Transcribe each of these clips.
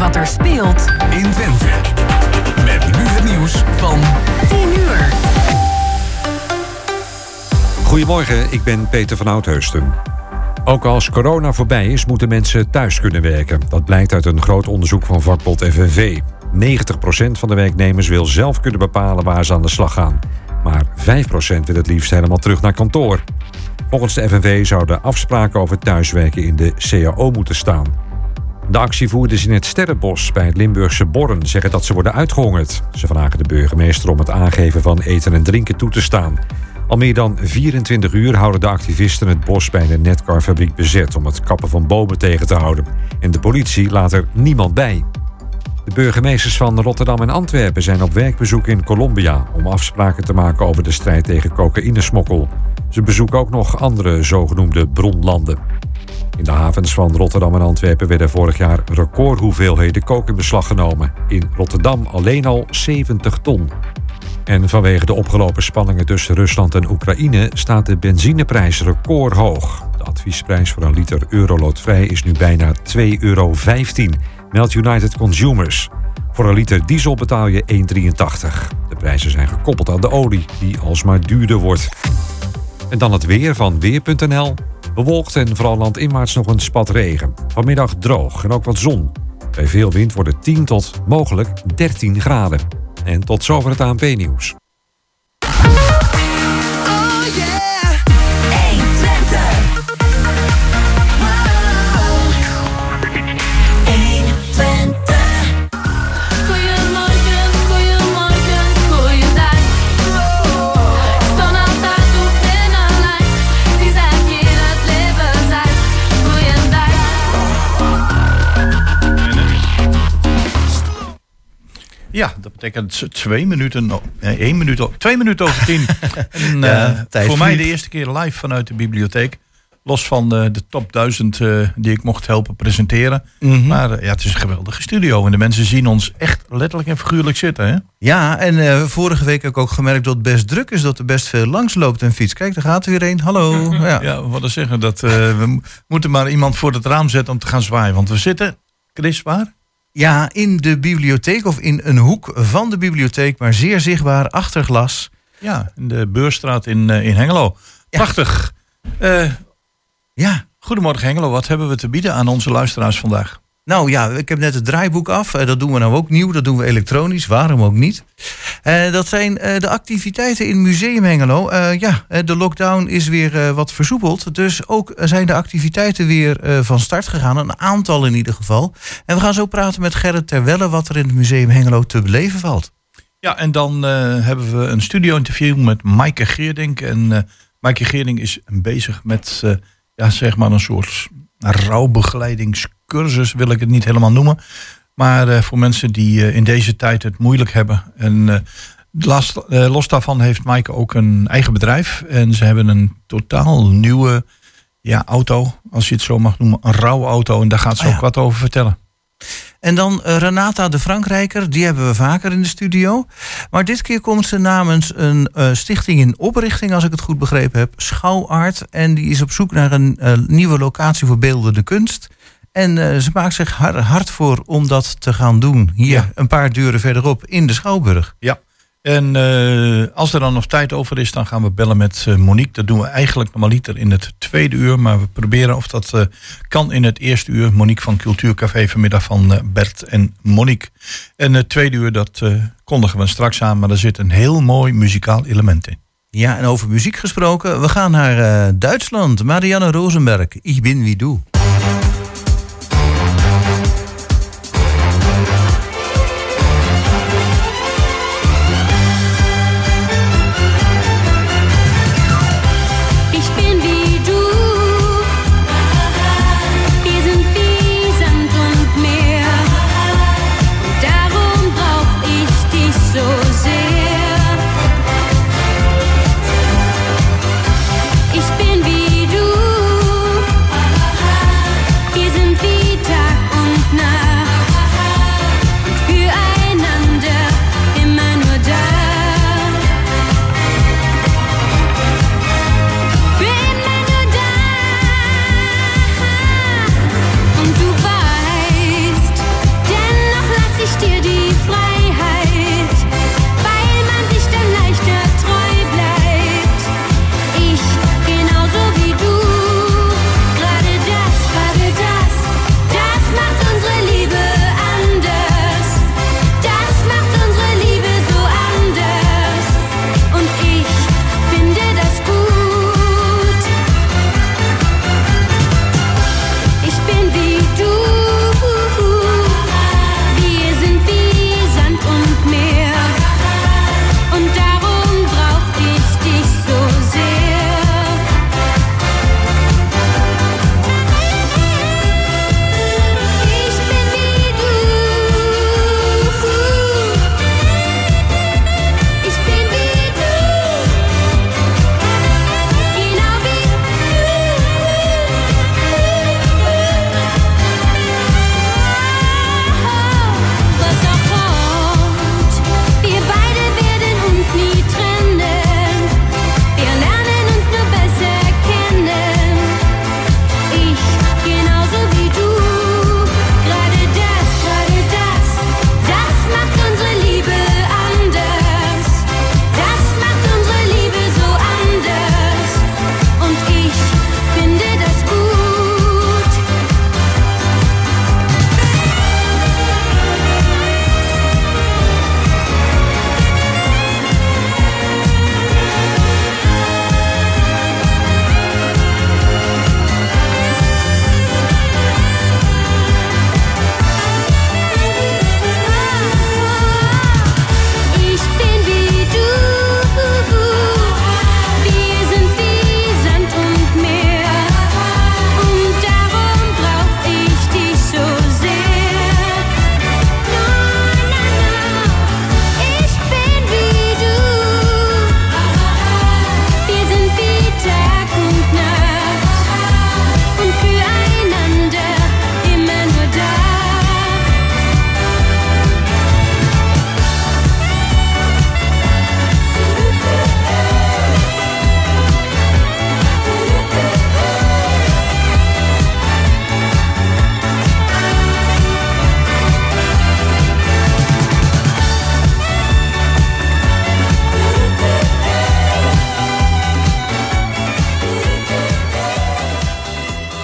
wat er speelt in Twente. Met nu het nieuws van 10 uur. Goedemorgen, ik ben Peter van Oudheusden. Ook als corona voorbij is, moeten mensen thuis kunnen werken. Dat blijkt uit een groot onderzoek van vakbond FNV. 90% van de werknemers wil zelf kunnen bepalen waar ze aan de slag gaan. Maar 5% wil het liefst helemaal terug naar kantoor. Volgens de FNV zouden afspraken over thuiswerken in de CAO moeten staan. De actievoerders in het Sterrenbos bij het Limburgse Borren zeggen dat ze worden uitgehongerd. Ze vragen de burgemeester om het aangeven van eten en drinken toe te staan. Al meer dan 24 uur houden de activisten het bos bij de Netcarfabriek bezet om het kappen van bomen tegen te houden. En de politie laat er niemand bij. De burgemeesters van Rotterdam en Antwerpen zijn op werkbezoek in Colombia om afspraken te maken over de strijd tegen cocaïnesmokkel. Ze bezoeken ook nog andere zogenoemde bronlanden. In de havens van Rotterdam en Antwerpen werden vorig jaar recordhoeveelheden kook in beslag genomen. In Rotterdam alleen al 70 ton. En vanwege de opgelopen spanningen tussen Rusland en Oekraïne staat de benzineprijs recordhoog. De adviesprijs voor een liter Euroloodvrij is nu bijna 2,15 euro, meldt United Consumers. Voor een liter diesel betaal je 1,83. De prijzen zijn gekoppeld aan de olie, die alsmaar duurder wordt. En dan het weer van Weer.nl. Bewolkt en vooral landinwaarts nog een spat regen. Vanmiddag droog en ook wat zon. Bij veel wind worden 10 tot mogelijk 13 graden. En tot zover het ANP-nieuws. Ja, dat betekent twee minuten, één minuut, twee minuten over tien. en, Ja, eh, tijd voor mij de eerste keer live vanuit de bibliotheek. Los van eh, de top 1000 eh, die ik mocht helpen presenteren. Mhm. Maar ja, het is een geweldige studio. En de mensen zien ons echt letterlijk en figuurlijk zitten. Hè? Ja, en vorige week heb ik ook gemerkt dat het best druk is, dat er best veel langs loopt en fiets. Kijk, daar gaat er weer een. Hallo. Ja. Ja, wat zeggen? Dat, we mo- moeten maar iemand voor het raam zetten om te gaan zwaaien. Want we zitten, Chris, waar? Ja, in de bibliotheek of in een hoek van de bibliotheek, maar zeer zichtbaar achter glas. Ja, in de Beurstraat in, eh, in Hengelo. Prachtig. Eh, Ja, goedemorgen Hengelo. Wat hebben we te bieden aan onze luisteraars vandaag? Nou ja, ik heb net het draaiboek af. Eh, dat doen we nou ook nieuw. Dat doen we elektronisch. Waarom ook niet? Eh, dat zijn eh, de activiteiten in Museum Hengelo. Ja, de lockdown is weer wat versoepeld. Dus ook zijn de activiteiten weer van start gegaan. Een aantal in ieder geval. En we gaan zo praten met Gerrit Terwelle... wat er in het Museum Hengelo te beleven valt. Ja, en dan hebben we een studio-interview met Maaike Geerdink. En Maaike Geerdink is bezig met, ja, zeg maar een soort rouwbegeleidingscursus, wil ik het niet helemaal noemen. Maar eh, voor mensen die eh, in deze tijd het moeilijk hebben. En eh, last, los daarvan heeft Maaike ook een eigen bedrijf. En ze hebben een totaal nieuwe ja, auto, als je het zo mag noemen. Een rouwauto. En daar gaat ze Ah, ja. ook wat over vertellen. En dan Renata de Frankrijker, die hebben we vaker in de studio. Maar dit keer komt ze namens een stichting in oprichting, als ik het goed begrepen heb, Schouwart. En die is op zoek naar een nieuwe locatie voor beeldende kunst. En eh, ze maakt zich har- hard voor om dat te gaan doen. Hier, Ja. een paar deuren verderop, in de Schouwburg. Ja. En eh, als er dan nog tijd over is, dan gaan we bellen met eh, Monique. Dat doen we eigenlijk normaliter in het tweede uur. Maar we proberen of dat kan in het eerste uur. Monique van Cultuurcafé vanmiddag van Bert en Monique. En het tweede uur, dat kondigen we straks aan. Maar daar zit een heel mooi muzikaal element in. Ja, en over muziek gesproken, we gaan naar Duitsland. Marianne Rosenberg, Ik bin wie du.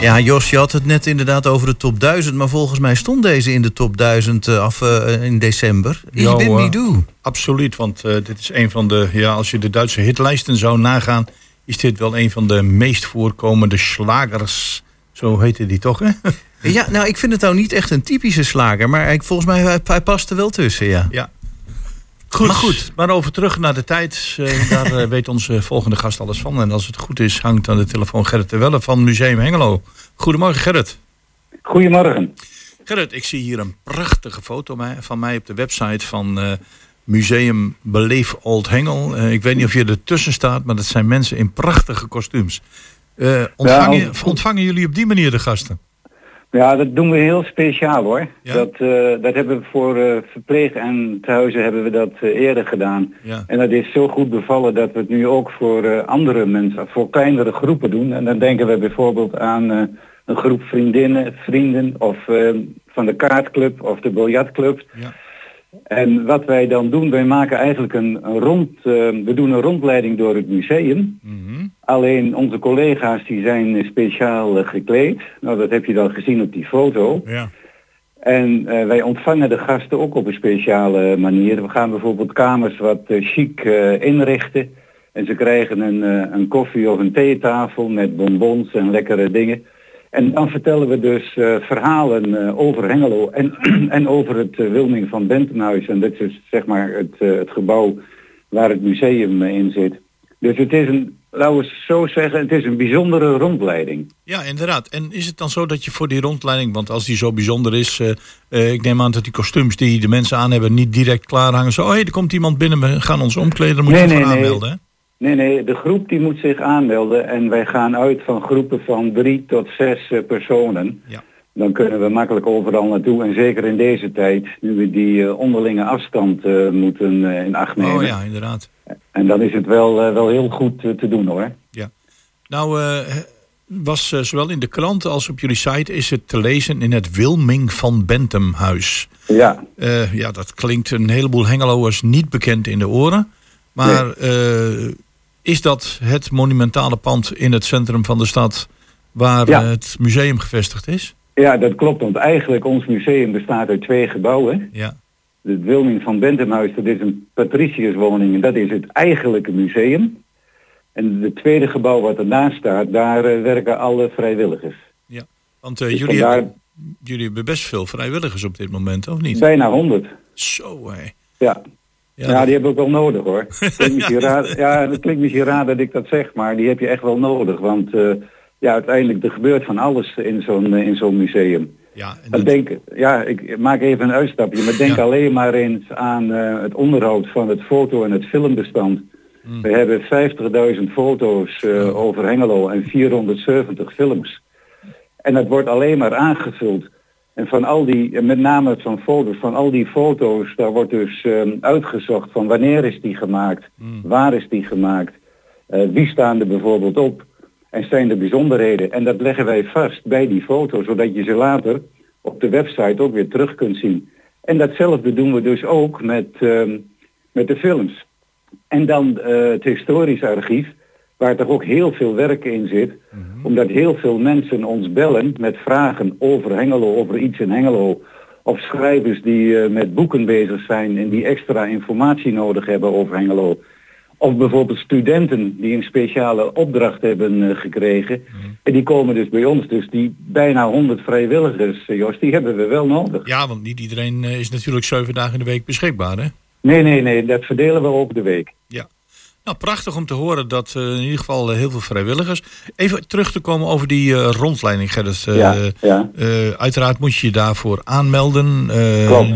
Ja, Jos, je had het net inderdaad over de top 1000. Maar volgens mij stond deze in de top 1000 eh, af eh, in december. Ja, Ik ben niet doe. Absoluut, want eh, dit is een van de, ja, als je de Duitse hitlijsten zou nagaan, is dit wel een van de meest voorkomende slagers. Zo heette die toch, hè? Ja, nou, ik vind het nou niet echt een typische slager. Maar ik, volgens mij, hij, hij past er wel tussen, ja. Ja. Goed, Maar goed. Maar over terug naar de tijd. eh, daar eh, weet onze volgende gast alles van. En als het goed is, hangt aan de telefoon Gerrit de Welle van Museum Hengelo. Goedemorgen, Gerrit. Goedemorgen. Gerrit, ik zie hier een prachtige foto van mij op de website van eh, Museum Beleef Old Hengel. Eh, ik weet niet of je ertussen staat, maar dat zijn mensen in prachtige kostuums. Eh, ontvangen, Ja, ontvangen jullie op die manier de gasten? Ja, dat doen we heel speciaal hoor. Ja? Dat, eh, dat hebben we voor eh verpleeg- en tehuizen hebben we dat eh, eerder gedaan. Ja. En dat is zo goed bevallen dat we het nu ook voor andere mensen, voor kleinere groepen doen. En dan denken we bijvoorbeeld aan een groep vriendinnen, vrienden of van de kaartclub of de biljartclub. Ja. En wat wij dan doen, wij maken eigenlijk een, een rond, eh, we doen een rondleiding door het museum. Mhm. Alleen onze collega's die zijn speciaal eh, gekleed. Nou, dat heb je dan gezien op die foto. ja. En eh, wij ontvangen de gasten ook op een speciale manier. We gaan bijvoorbeeld kamers wat chic inrichten. En ze krijgen een, een koffie of een theetafel met bonbons en lekkere dingen. En dan vertellen we dus eh, verhalen eh, over Hengelo en, en over het eh, Wilming van Bentenhuis. En dat is dus, zeg maar het, het gebouw waar het museum in zit. Dus het is een, laten we het zo zeggen, het is een bijzondere rondleiding. Ja, inderdaad. En is het dan zo dat je voor die rondleiding, want als die zo bijzonder is, ik neem aan dat die kostuums die de mensen aan hebben niet direct klaar hangen. Zo, oh hé, er komt iemand binnen, we gaan ons omkleden, dan moet Nee, je nee, aanmelden. Nee, nee, de groep die moet zich aanmelden en wij gaan uit van groepen van drie tot zes eh, personen. Ja. Dan kunnen we makkelijk overal naartoe en zeker in deze tijd, nu we die eh, onderlinge afstand eh, moeten in acht nemen. Oh ja, inderdaad. En dan is het wel, wel heel goed te doen hoor. Nou, eh, was zowel in de krant als op jullie site is het te lezen in het Wilming van Benthemhuis. Ja, ja, dat klinkt een heleboel Hengeloers niet bekend in de oren. Maar is dat het monumentale pand in het centrum van de stad waar Ja. het museum gevestigd is? ja, dat klopt, want eigenlijk ons museum bestaat uit twee gebouwen. Ja. Het Wilming van Benthemhuis, dat is een patriciërswoning en dat is het eigenlijke museum. En het tweede gebouw wat ernaast staat, daar eh, werken alle vrijwilligers. Want eh, Dus jullie, vandaar- hebben, jullie hebben best veel vrijwilligers op dit moment, of niet? Bijna 100. Zo, hé. Ja. Ja, die heb ik ook wel nodig hoor. Klinkt misschien raar, ja, dat klinkt misschien raar dat ik dat zeg, maar die heb je echt wel nodig. Want eh, ja, uiteindelijk er gebeurt van alles in zo'n eh, in zo'n museum. ja, en dat- denk, ja, ik maak even een uitstapje, maar denk Ja. alleen maar eens aan eh, het onderhoud van het foto- en het filmbestand. Hmm. We hebben 50.000 foto's over Hengelo en 470 films. En dat wordt alleen maar aangevuld. En van al die, en met name van foto's, van al die foto's, daar wordt dus eh, uitgezocht van wanneer is die gemaakt, Hmm. waar is die gemaakt, eh, wie staan er bijvoorbeeld op en zijn de bijzonderheden. En dat leggen wij vast bij die foto's, zodat je ze later op de website ook weer terug kunt zien. En datzelfde doen we dus ook met, ehm, met de films. En dan eh, het historisch archief, waar toch ook heel veel werk in zit. Omdat heel veel mensen ons bellen met vragen over Hengelo, over iets in Hengelo. Of schrijvers die eh, met boeken bezig zijn en die extra informatie nodig hebben over Hengelo. Of bijvoorbeeld studenten die een speciale opdracht hebben eh, gekregen. En die komen dus bij ons. Dus die bijna 100 vrijwilligers, eh, Jos, die hebben we wel nodig. ja, want niet iedereen is natuurlijk zeven dagen in de week beschikbaar, hè? Nee, nee, nee, dat verdelen we over de week. Ja. Nou, prachtig om te horen dat eh, in ieder geval eh, heel veel vrijwilligers. Even terug te komen over die eh, rondleiding, Gerrit. Ja, ja. uiteraard moet je je daarvoor aanmelden.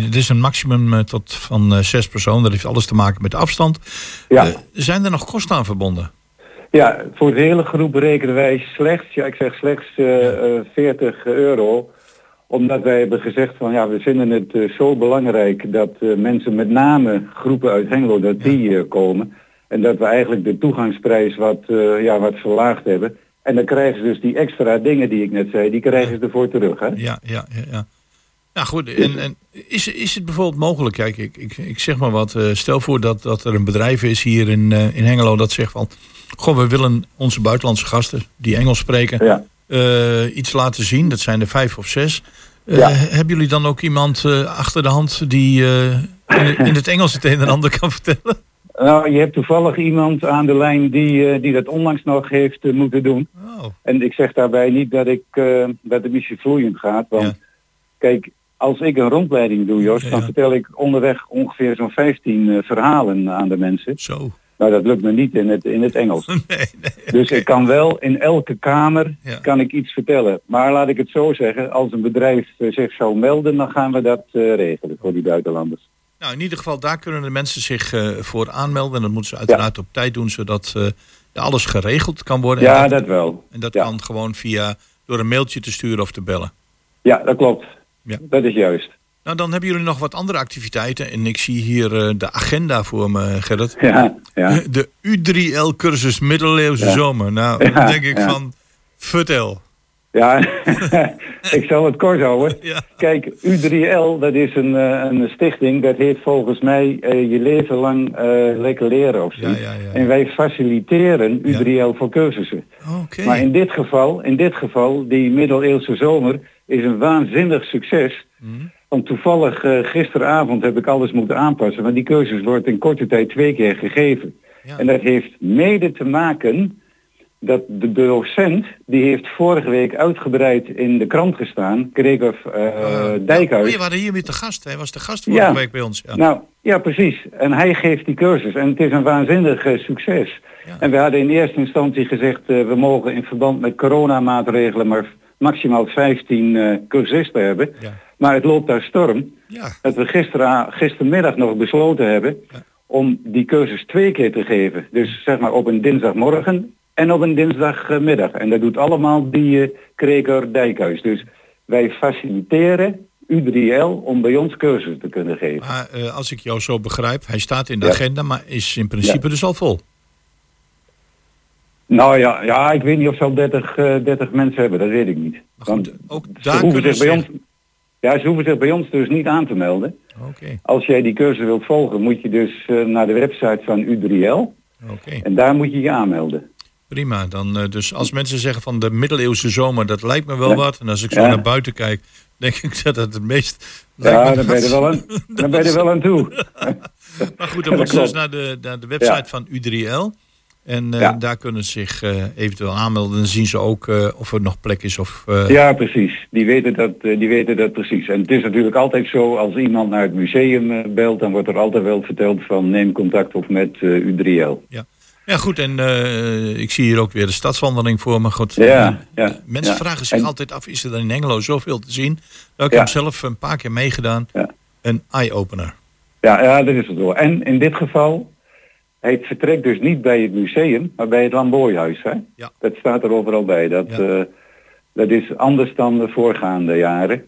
Het is een maximum tot van zes personen. Dat heeft alles te maken met de afstand. Ja. Zijn er nog kosten aan verbonden? Ja, voor de hele groep berekenen wij slechts, ja ik zeg slechts eh, eh, 40 euro. Omdat wij hebben gezegd van ja, we vinden het zo belangrijk dat mensen met name groepen uit Hengelo, dat die komen. En dat we eigenlijk de toegangsprijs wat, eh, ja, wat verlaagd hebben. En dan krijgen ze dus die extra dingen die ik net zei, die krijgen ze ervoor terug. Hè? Ja, ja, ja. ja. Nou goed, en, en is, is het bijvoorbeeld mogelijk, kijk, ik, ik, ik zeg maar wat, eh, stel voor dat, dat er een bedrijf is hier in, eh, in Hengelo dat zegt van, goh, we willen onze buitenlandse gasten die Engels spreken, Ja, iets laten zien. Dat zijn er vijf of zes. Ja. Hebben jullie dan ook iemand achter de hand die in, in het Engels het een en ander kan vertellen? Nou, je hebt toevallig iemand aan de lijn die, eh, die dat onlangs nog heeft eh, moeten doen. Oh, En ik zeg daarbij niet dat ik eh, dat het misschien vloeiend gaat. Want Ja. kijk, als ik een rondleiding doe, Ja, dan ja. vertel ik onderweg ongeveer zo'n 15 eh, verhalen aan de mensen. zo. Nou, dat lukt me niet in het, in het Engels. Nee, nee. Dus ik kan wel in elke kamer kan ik iets vertellen. Maar laat ik het zo zeggen, als een bedrijf zich zou melden, dan gaan we dat regelen voor die buitenlanders. Nou, in ieder geval, daar kunnen de mensen zich eh, voor aanmelden. En dat moeten ze uiteraard op tijd doen, zodat eh, alles geregeld kan worden. Ja, dat, dat wel. en dat ja. kan gewoon via door een mailtje te sturen of te bellen. Ja, dat klopt. Ja. Dat is juist. Nou, dan hebben jullie nog wat andere activiteiten. En ik zie hier eh, de agenda voor me, Gerrit. Ja, ja. De U3L-cursus Middeleeuwse. Zomer. Nou, dan denk ik van, vertel. Ja, ik zal het kort houden. Ja. Kijk, U3L, dat is een, eh, een stichting, dat heet volgens mij eh, je leven lang eh, lekker leren of zo. Ja, ja, ja. En wij faciliteren U3L voor cursussen. Oké. Maar in dit geval, in dit geval, die middeleeuwse zomer, is een waanzinnig succes. Mhm. Want toevallig gisteravond heb ik alles moeten aanpassen, want die cursus wordt in korte tijd twee keer gegeven. En dat heeft mede te maken dat de docent, die heeft vorige week uitgebreid in de krant gestaan, Gregor eh Ah, Dijkhuis. Ja, je waren hier met de gast. Hij was de gast vorige Ja. week bij ons. Ja. Nou, ja precies. En hij geeft die cursus en het is een waanzinnig eh, succes. Ja. En we hadden in eerste instantie gezegd, eh, we mogen in verband met coronamaatregelen maar maximaal 15 eh, cursisten hebben. Maar het loopt daar storm. Ja. Dat we gistera, gistermiddag nog besloten hebben om die cursus twee keer te geven. Dus zeg maar op een dinsdagmorgen en op een dinsdagmiddag. En dat doet allemaal die eh Kreker Dijkhuis. Dus wij faciliteren U3L om bij ons cursus te kunnen geven. Maar eh, als ik jou zo begrijp, hij staat in de Ja. agenda, maar is in principe dus al vol. Nou ja, ja, ik weet niet of ze al 30, eh, 30 mensen hebben, dat weet ik niet. Goed, Want ook ze daar hoeven zich bij ons, ja, ze hoeven zich bij ons dus niet aan te melden. Oké, Als jij die cursus wilt volgen, moet je dus eh, naar de website van U3L oké. en daar moet je je aanmelden. Prima. Dan, eh, dus als mensen zeggen van de middeleeuwse zomer, dat lijkt me wel Ja. wat. En als ik zo Ja. naar buiten kijk, denk ik dat het het meest... Ja, me daar ben je er wel aan, daar ben je er wel aan toe. Maar goed, dan moeten ze dus naar de, naar de website Ja. van U3L. En eh, daar kunnen ze zich eh, eventueel aanmelden. Dan zien ze ook of er nog plek is. Of, Ja, precies. Die weten, dat, die weten dat precies. En het is natuurlijk altijd zo, als iemand naar het museum belt, dan wordt er altijd wel verteld van neem contact op met eh, U3L. Ja, goed. En eh, ik zie hier ook weer de stadswandeling voor me. Goed, Ja, ja, mensen ja. vragen zich En- altijd af, is er dan in Engelo zoveel te zien? Nou, ik Ja. heb zelf een paar keer meegedaan. Ja. Een eye-opener. Ja, ja, dat is het wel. En in dit geval, het vertrekt dus niet bij het museum, maar bij het Lambooihuis. Hè? Ja. Dat staat er overal bij. Dat, Ja. eh, dat is anders dan de voorgaande jaren.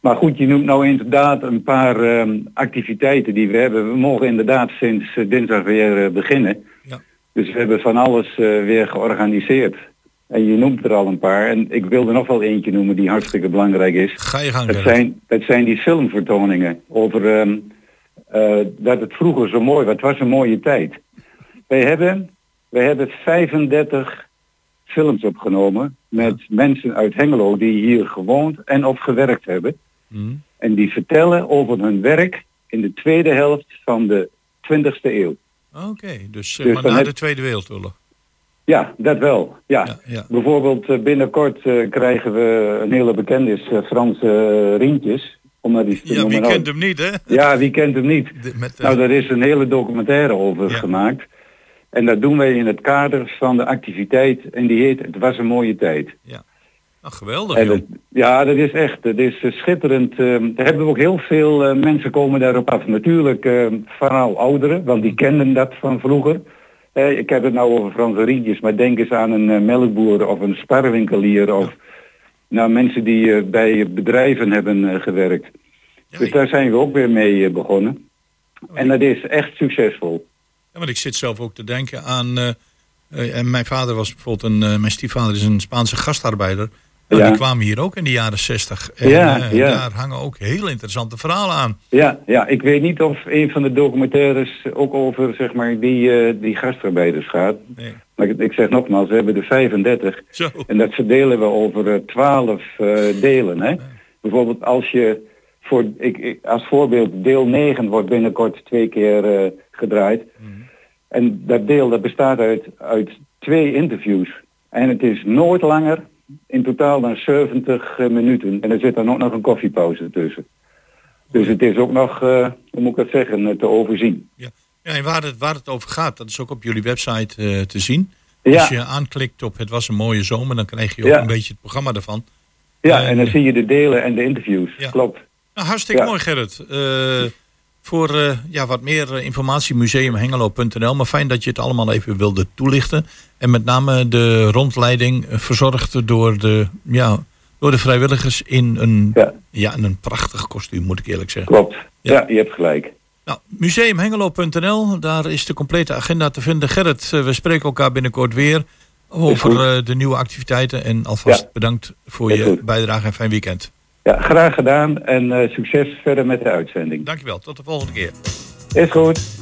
Maar goed, je noemt nou inderdaad een paar ehm, activiteiten die we hebben. We mogen inderdaad sinds eh, dinsdag weer beginnen. Dus we hebben van alles eh, weer georganiseerd. En je noemt er al een paar. En ik wilde nog wel eentje noemen die hartstikke belangrijk is. Ga je gang, Het zijn, het zijn die filmvertoningen over ehm, eh, dat het vroeger zo mooi was. Het was een mooie tijd. Wij hebben, wij hebben 35 films opgenomen met mensen uit Hengelo die hier gewoond en of gewerkt hebben. Hm. En die vertellen over hun werk in de tweede helft van de 20e eeuw. Oké, dus, zeg Dus maar na de Tweede Wereldoorlog. Ja, dat wel. Ja. Ja, ja. Bijvoorbeeld eh, binnenkort eh, krijgen we een hele bekende is eh, Frans eh, Rientjes. Om maar te Ja, wie noemen. kent hem niet, hè? Ja, wie kent hem niet? De- met, eh, Nou, daar is een hele documentaire over Ja. gemaakt. En dat doen wij in het kader van de activiteit. En die heet Het was een mooie tijd. Nou, geweldig, En dat, ja, dat is echt. Dat is eh, schitterend. eh, daar hebben we ook heel veel eh, mensen komen daarop af. Natuurlijk vooral ouderen, want die kenden dat van vroeger. Ik heb het nou over Franse rietjes, maar denk eens aan een melkboer of een sparwinkelier of nou, mensen die bij bedrijven hebben gewerkt. Ja, Dus daar zijn we ook weer mee begonnen. En dat is echt succesvol. Ja, want ik zit zelf ook te denken aan. en mijn vader was bijvoorbeeld een. mijn stiefvader is een Spaanse gastarbeider. Nou, Ja. Die kwamen hier ook in de jaren zestig. En Ja, eh, ja. daar hangen ook heel interessante verhalen aan. Ja, ja, ik weet niet of een van de documentaires ook over zeg maar die, eh, die gastarbeiders gaat. Nee. Maar ik, ik zeg nogmaals, we hebben er 35. Zo. En dat verdelen we over eh, 12 eh, delen. Hè? Bijvoorbeeld als je voor, ik, ik- als voorbeeld, deel 9 wordt binnenkort twee keer gedraaid. En dat deel dat bestaat uit, uit twee interviews. En het is nooit langer, in totaal dan 70 eh, minuten. En er zit dan ook nog een koffiepauze tussen. Dus het is ook nog, eh, hoe moet ik dat zeggen, eh, te overzien. Ja. ja, en waar het, waar het over gaat, dat is ook op jullie website te zien. Ja. Als je aanklikt op Het was een mooie zomer, dan krijg je ook Ja. een beetje het programma ervan. Ja, en dan zie je de delen en de interviews. Ja. Klopt. Nou, hartstikke mooi Gerrit. Voor eh, ja, wat meer eh, informatie museumhengelo.nl. Maar fijn dat je het allemaal even wilde toelichten. En met name de rondleiding eh, verzorgd door de, ja, door de vrijwilligers in een, ja. Ja. in een prachtig kostuum, moet ik eerlijk zeggen. Klopt. Ja. Ja, je hebt gelijk. Nou, museumhengelo.nl, daar is de complete agenda te vinden. Gerrit, we spreken elkaar binnenkort weer over de nieuwe activiteiten. En alvast bedankt voor je goed. bijdrage en fijn weekend. Ja, graag gedaan en eh, succes verder met de uitzending. Dankjewel, tot de volgende keer. Is goed.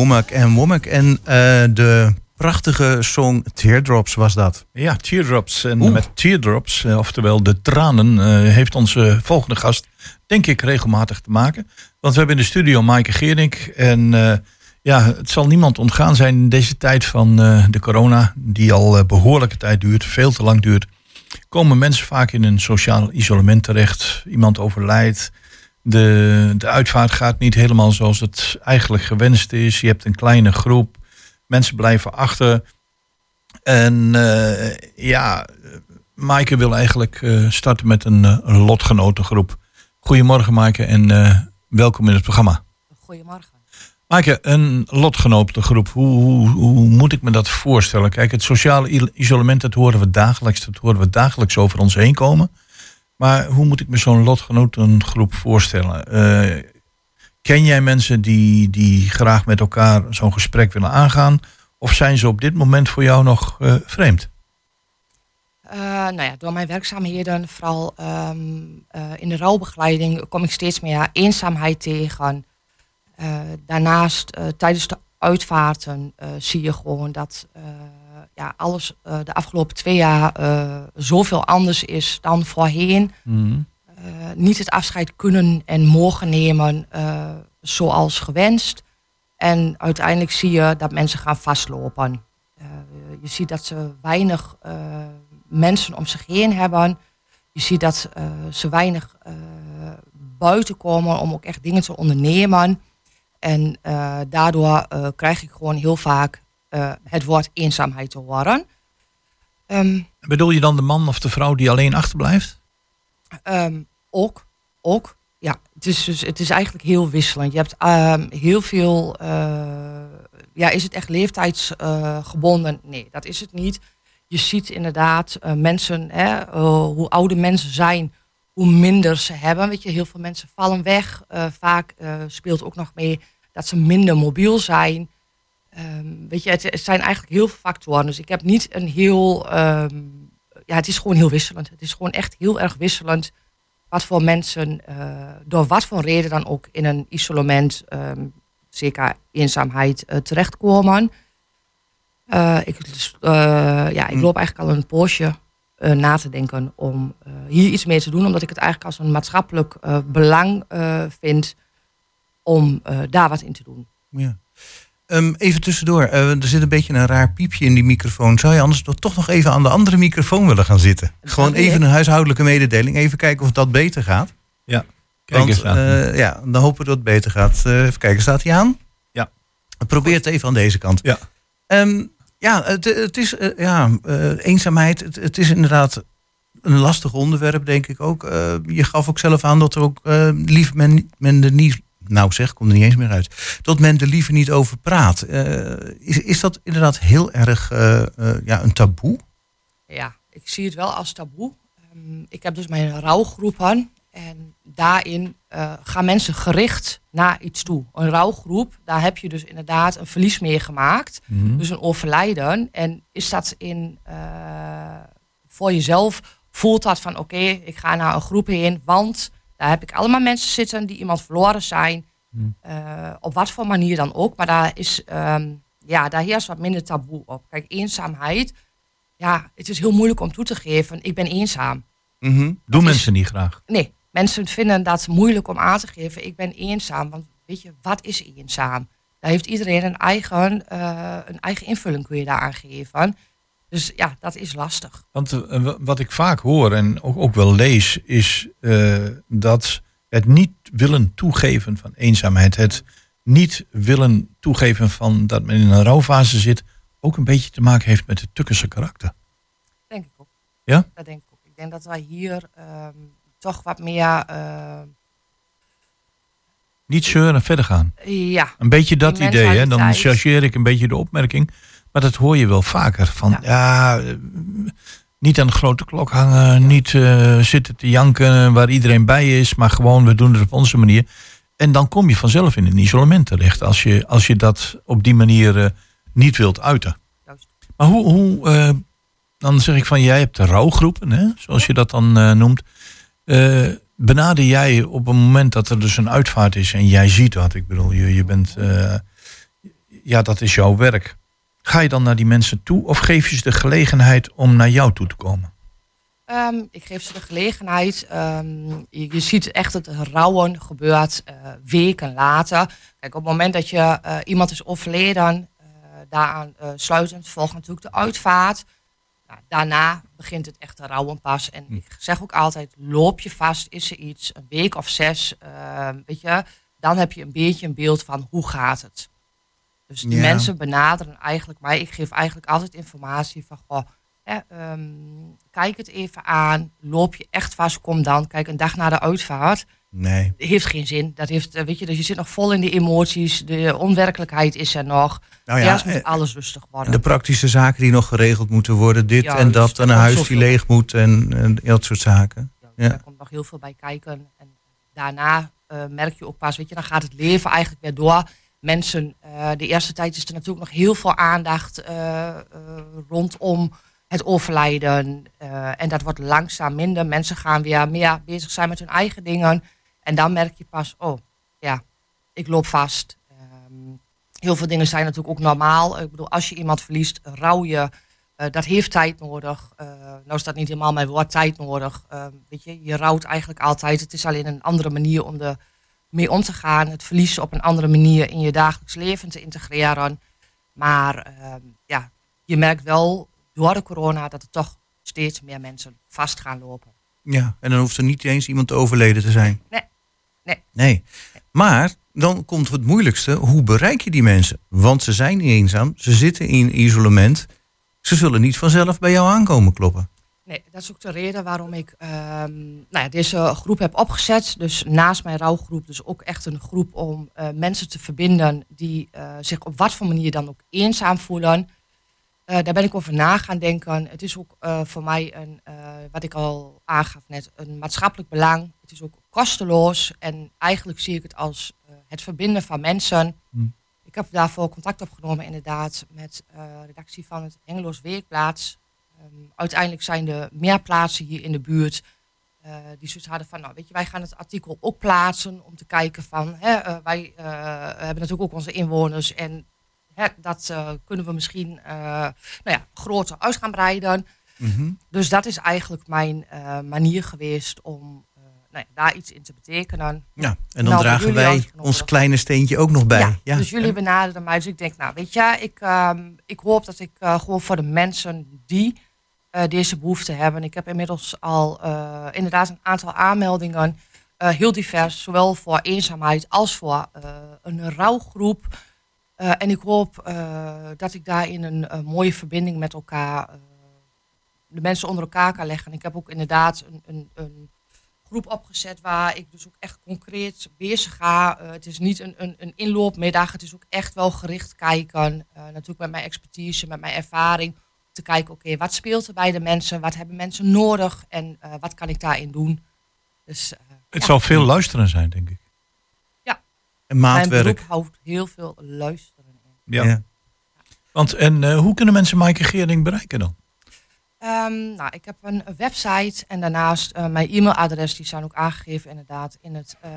Womack en Womack. En eh, de prachtige song Teardrops was dat. Ja, Teardrops. En Oeh. met Teardrops, eh, oftewel de tranen, eh, heeft onze volgende gast, denk ik, regelmatig te maken. Want we hebben in de studio Maaike Gerink. En ja, het zal niemand ontgaan zijn in deze tijd van de corona, die al eh, behoorlijke tijd duurt, veel te lang duurt. Komen mensen vaak in een sociaal isolement terecht. Iemand overlijdt. De, de uitvaart gaat niet helemaal zoals het eigenlijk gewenst is. Je hebt een kleine groep. Mensen blijven achter. En eh, ja, Maaike wil eigenlijk eh, starten met een, een lotgenotengroep. Goedemorgen Maaike en welkom in het programma. Goedemorgen. Maaike, een lotgenotengroep, hoe, hoe, hoe moet ik me dat voorstellen? Kijk, het sociale isolement, dat horen we dagelijks, dat horen we dagelijks over ons heen komen. Maar hoe moet ik me zo'n lotgenotengroep voorstellen? Eh, ken jij mensen die, die graag met elkaar zo'n gesprek willen aangaan? Of zijn ze op dit moment voor jou nog eh, vreemd? Eh, nou ja, door mijn werkzaamheden, vooral ehm, eh, in de rouwbegeleiding, kom ik steeds meer eenzaamheid tegen. Daarnaast, tijdens de uitvaarten, zie je gewoon dat ja, alles eh, de afgelopen twee jaar eh, zoveel anders is dan voorheen. Eh, niet het afscheid kunnen en mogen nemen zoals gewenst. En uiteindelijk zie je dat mensen gaan vastlopen. Je ziet dat ze weinig mensen om zich heen hebben. Je ziet dat ze weinig buiten komen om ook echt dingen te ondernemen. En daardoor krijg ik gewoon heel vaak eh, het woord eenzaamheid te horen. Ehm, Bedoel je dan de man of de vrouw die alleen achterblijft? Ehm, ook, ook. Ja, het is, dus, het is eigenlijk heel wisselend. Je hebt ehm, heel veel. eh, ja, is het echt leeftijdsgebonden? nee, dat is het niet. Je ziet inderdaad eh, mensen, hè, eh, hoe ouder mensen zijn, hoe minder ze hebben. Weet je, heel veel mensen vallen weg. Eh, vaak eh, speelt ook nog mee dat ze minder mobiel zijn. Ehm, weet je, het, het zijn eigenlijk heel veel factoren. Dus ik heb niet een heel. ehm, ja, het is gewoon heel wisselend. Het is gewoon echt heel erg wisselend wat voor mensen, eh, door wat voor reden dan ook in een isolement, ehm, zeker eenzaamheid, eh, terechtkomen. Eh, ik, dus, ja, ik loop eigenlijk al een poosje na te denken om hier iets mee te doen, omdat ik het eigenlijk als een maatschappelijk belang vind om daar wat in te doen. Ja. Ehm, even tussendoor, eh, er zit een beetje een raar piepje in die microfoon. Zou je anders toch- toch nog even aan de andere microfoon willen gaan zitten? Gewoon even een huishoudelijke mededeling. Even kijken of dat beter gaat. Kijk Want eens aan. eh, ja, dan hopen we dat het beter gaat. Eh, even kijken, staat hij aan? Ja. Probeer het even aan deze kant. Ja. Ehm, ja, het, het is ja, eh, eenzaamheid. Het, het is inderdaad een lastig onderwerp, denk ik ook. Eh, je gaf ook zelf aan dat er ook eh liever men, men er niet. Nou zeg, komt er niet eens meer uit. Dat men er liever niet over praat. Eh, is, is dat inderdaad heel erg eh, eh, ja, een taboe? Ja, ik zie het wel als taboe. Ehm, ik heb dus mijn rouwgroepen. En daarin gaan mensen gericht naar iets toe. Een rouwgroep, daar heb je dus inderdaad een verlies meegemaakt. Dus een overlijden. En is dat in, voor jezelf, voelt dat van oké, ik ga naar een groep heen. Want daar heb ik allemaal mensen zitten die iemand verloren zijn. Eh, op wat voor manier dan ook. Maar daar, is, ehm, ja, daar heerst wat minder taboe op. Kijk, eenzaamheid ja, het is heel moeilijk om toe te geven. Ik ben eenzaam. Doen is- mensen niet graag. Nee, mensen vinden dat moeilijk om aan te geven. Ik ben eenzaam. Want weet je, wat is eenzaam? Daar heeft iedereen een eigen, eh, een eigen invulling kun je daar aan geven. Dus ja, dat is lastig. Want eh, wat ik vaak hoor en ook, ook wel lees, is eh, dat het niet willen toegeven van eenzaamheid, het niet willen toegeven van dat men in een rouwfase zit, ook een beetje te maken heeft met het Tukkense karakter. Denk ik ook. Ja? Dat denk ik ook. Ik denk dat wij hier ehm, toch wat meer... eh, Niet zeuren en verder gaan. ja, Een beetje dat idee, hè? dan chargeer ik een beetje de opmerking. Maar dat hoor je wel vaker. Van ja, Ja. eh, niet aan de grote klok hangen, niet eh, zitten te janken waar iedereen bij is, maar gewoon we doen het op onze manier. En dan kom je vanzelf in een isolement terecht als je, als je dat op die manier eh, niet wilt uiten. juist. Maar hoe, hoe dan zeg ik van jij hebt de rouwgroepen, hè, zoals je dat dan noemt. Benader jij op een moment dat er dus een uitvaart is en jij ziet dat, ik bedoel, je, je bent, ja, dat is jouw werk. Ga je dan naar die mensen toe of geef je ze de gelegenheid om naar jou toe te komen? Ehm, ik geef ze de gelegenheid. Ehm, je, je ziet echt het rouwen gebeurt eh, weken later. Kijk, op het moment dat je eh, iemand is overleden, eh, daaraan sluitend volgt natuurlijk de uitvaart. Nou, daarna begint het echte rouwen pas. En ik zeg ook altijd, loop je vast, is er iets, een week of zes, ehm, weet je, dan heb je een beetje een beeld van hoe gaat het. Dus die Ja. mensen benaderen eigenlijk mij. Ik geef eigenlijk altijd informatie van, goh, hè, ehm, kijk het even aan, loop je echt vast, kom dan. Kijk, een dag na de uitvaart Nee. heeft geen zin. Dat heeft, eh, weet je, dus je zit nog vol in de emoties, de onwerkelijkheid is er nog. Nou Eerst moet eh, alles rustig worden. de praktische zaken die nog geregeld moeten worden. Dit Ja, en dus dat. En een huis die leeg moet en, en dat soort zaken. Ja, Ja. Daar komt nog heel veel bij kijken. En daarna eh, merk je ook pas, weet je, dan gaat het leven eigenlijk weer door. Mensen, eh, de eerste tijd is er natuurlijk nog heel veel aandacht eh, eh, rondom het overlijden. En dat wordt langzaam minder. Mensen gaan weer meer bezig zijn met hun eigen dingen. En dan merk je pas, oh ja, ik loop vast. Ehm, heel veel dingen zijn natuurlijk ook normaal. Ik bedoel, als je iemand verliest, rouw je. Dat heeft tijd nodig. Eh, nou is dat niet helemaal mijn woord, tijd nodig. Eh, weet je, je rouwt eigenlijk altijd. Het is alleen een andere manier om er mee om te gaan. Het verliezen op een andere manier in je dagelijks leven te integreren. Maar ehm, ja, je merkt wel door de corona dat er toch steeds meer mensen vast gaan lopen. Ja, en dan hoeft er niet eens iemand overleden te zijn. Nee. Nee. Nee. Maar dan komt het moeilijkste. Hoe bereik je die mensen? Want ze zijn niet eenzaam. Ze zitten in isolement. Ze zullen niet vanzelf bij jou aankomen kloppen. Nee, dat is ook de reden waarom ik ehm, nou ja, deze groep heb opgezet. Dus naast mijn rouwgroep, dus ook echt een groep om eh, mensen te verbinden die eh, zich op wat voor manier dan ook eenzaam voelen. Eh, daar ben ik over na gaan denken. Het is ook voor mij een, wat ik al aangaf net, een maatschappelijk belang. Het is ook kosteloos en eigenlijk zie ik het als het verbinden van mensen. Hmm. Ik heb daarvoor contact opgenomen inderdaad met de redactie van het Hengeloos Weekblad. Ehm, uiteindelijk zijn er meer plaatsen hier in de buurt eh, die zoiets hadden van, nou weet je, wij gaan het artikel ook plaatsen om te kijken van, hè, eh, wij eh, hebben natuurlijk ook onze inwoners en hè, dat kunnen we misschien nou ja, groter uit gaan breiden. Dus dat is eigenlijk mijn manier geweest om nou ja, daar iets in te betekenen. Ja, en dan Nou, dragen wij ons kleine steentje ook nog bij. Ja, Ja, dus jullie benaderden mij. Dus ik denk, nou weet je, ik, ehm, ik hoop dat ik gewoon voor de mensen die deze behoefte hebben. Ik heb inmiddels al eh, inderdaad een aantal aanmeldingen. eh, heel divers, zowel voor eenzaamheid als voor eh, een rouwgroep. Eh, en ik hoop eh, dat ik daarin een, eh, mooie verbinding met elkaar, eh, de mensen onder elkaar kan leggen. Ik heb ook inderdaad een, een, een groep opgezet waar ik dus ook echt concreet bezig ga. Eh, het is niet een, een, een inloopmiddag, het is ook echt wel gericht kijken. Eh, natuurlijk met mijn expertise, met mijn ervaring. Te kijken, oké, wat speelt er bij de mensen? Wat hebben mensen nodig? En eh, wat kan ik daarin doen? Dus eh, Het ja, zal veel luisteren zijn, denk ik. En mijn maatwerk. houdt heel veel luisteren in. Ja. Ja. Want en eh, hoe kunnen mensen Maaike Geerding bereiken dan? Ehm, nou, ik heb een website en daarnaast eh, mijn e-mailadres. Die zijn ook aangegeven inderdaad in het eh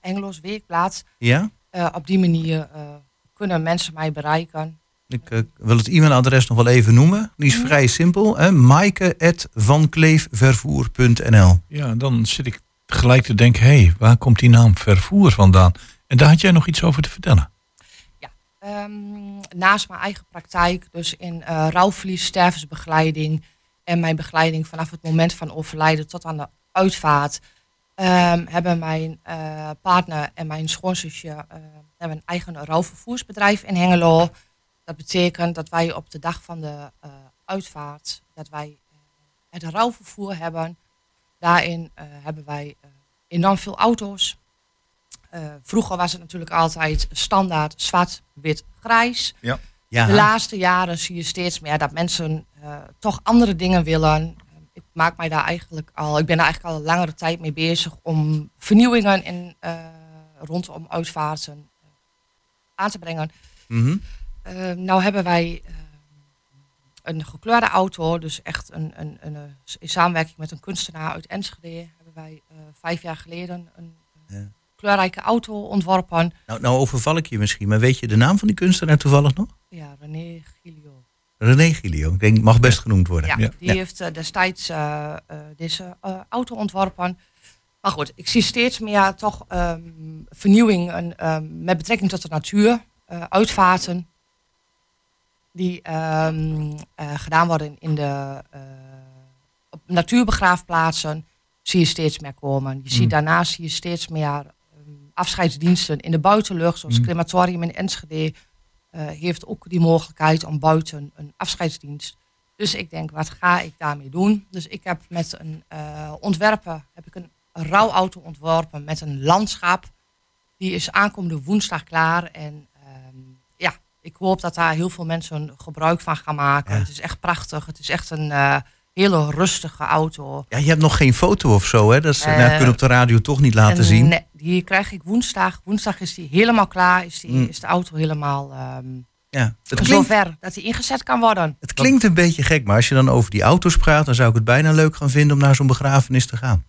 Engels Weekblad. Ja? Eh, op die manier eh, kunnen mensen mij bereiken. Ik eh, wil het e-mailadres nog wel even noemen. Die is vrij simpel. hè. maaike.vankleefvervoer.nl Ja, dan zit ik gelijk te denken, hé, hey, waar komt die naam vervoer vandaan? En daar had jij nog iets over te vertellen. Ehm, naast mijn eigen praktijk, dus in eh rouwverlies, stervensbegeleiding en mijn begeleiding vanaf het moment van overlijden tot aan de uitvaart, ehm, hebben mijn eh, partner en mijn schoonzusje eh, hebben een eigen rouwvervoersbedrijf in Hengelo. Dat betekent dat wij op de dag van de eh, uitvaart, dat wij eh, het rouwvervoer hebben. Daarin eh, hebben wij eh, enorm veel auto's. Eh, vroeger was het natuurlijk altijd standaard zwart, wit, grijs. Ja. De laatste jaren zie je steeds meer dat mensen eh, toch andere dingen willen. Ik maak mij daar eigenlijk al, ik ben daar eigenlijk al een langere tijd mee bezig om vernieuwingen in, eh, rondom uitvaarten aan te brengen. Mhm. Eh, nou hebben wij eh, een gekleurde auto, dus echt een, een, een, eh, in samenwerking met een kunstenaar uit Enschede hebben wij eh, vijf jaar geleden een Ja. kleurrijke auto ontworpen. Nou, nou overval ik je misschien, maar weet je de naam van die kunstenaar toevallig nog? Ja, René Gilio. René Gilio. Ik denk, mag best genoemd worden. Ja, Ja. die heeft eh, destijds eh, eh, deze eh, auto ontworpen. Maar goed, ik zie steeds meer toch ehm, vernieuwing en, ehm, met betrekking tot de natuur. eh, uitvaarten die ehm, eh, gedaan worden in de eh, op natuurbegraafplaatsen. Zie je steeds meer komen. Je ziet daarnaast zie je steeds meer ehm, afscheidsdiensten in de buitenlucht. Zoals het crematorium in Enschede eh, heeft ook die mogelijkheid om buiten een afscheidsdienst. Dus ik denk, wat ga ik daarmee doen? Dus ik heb met een ontwerper heb ik een rouwauto ontworpen met een landschap. Die is aankomende woensdag klaar. En ik hoop dat daar heel veel mensen gebruik van gaan maken. Ja. Het is echt prachtig. Het is echt een eh, hele rustige auto. Ja, je hebt nog geen foto of zo, hè? Dat is, Eh, nou, dat kunnen we op de radio toch niet laten En zien. Nee, die krijg ik woensdag. Woensdag is die helemaal klaar. Is, die, Mm. is de auto helemaal ehm Ja. Het, klinkt, zover dat die ingezet kan worden. het klinkt een beetje gek, maar als je dan over die auto's praat, dan zou ik het bijna leuk gaan vinden om naar zo'n begrafenis te gaan.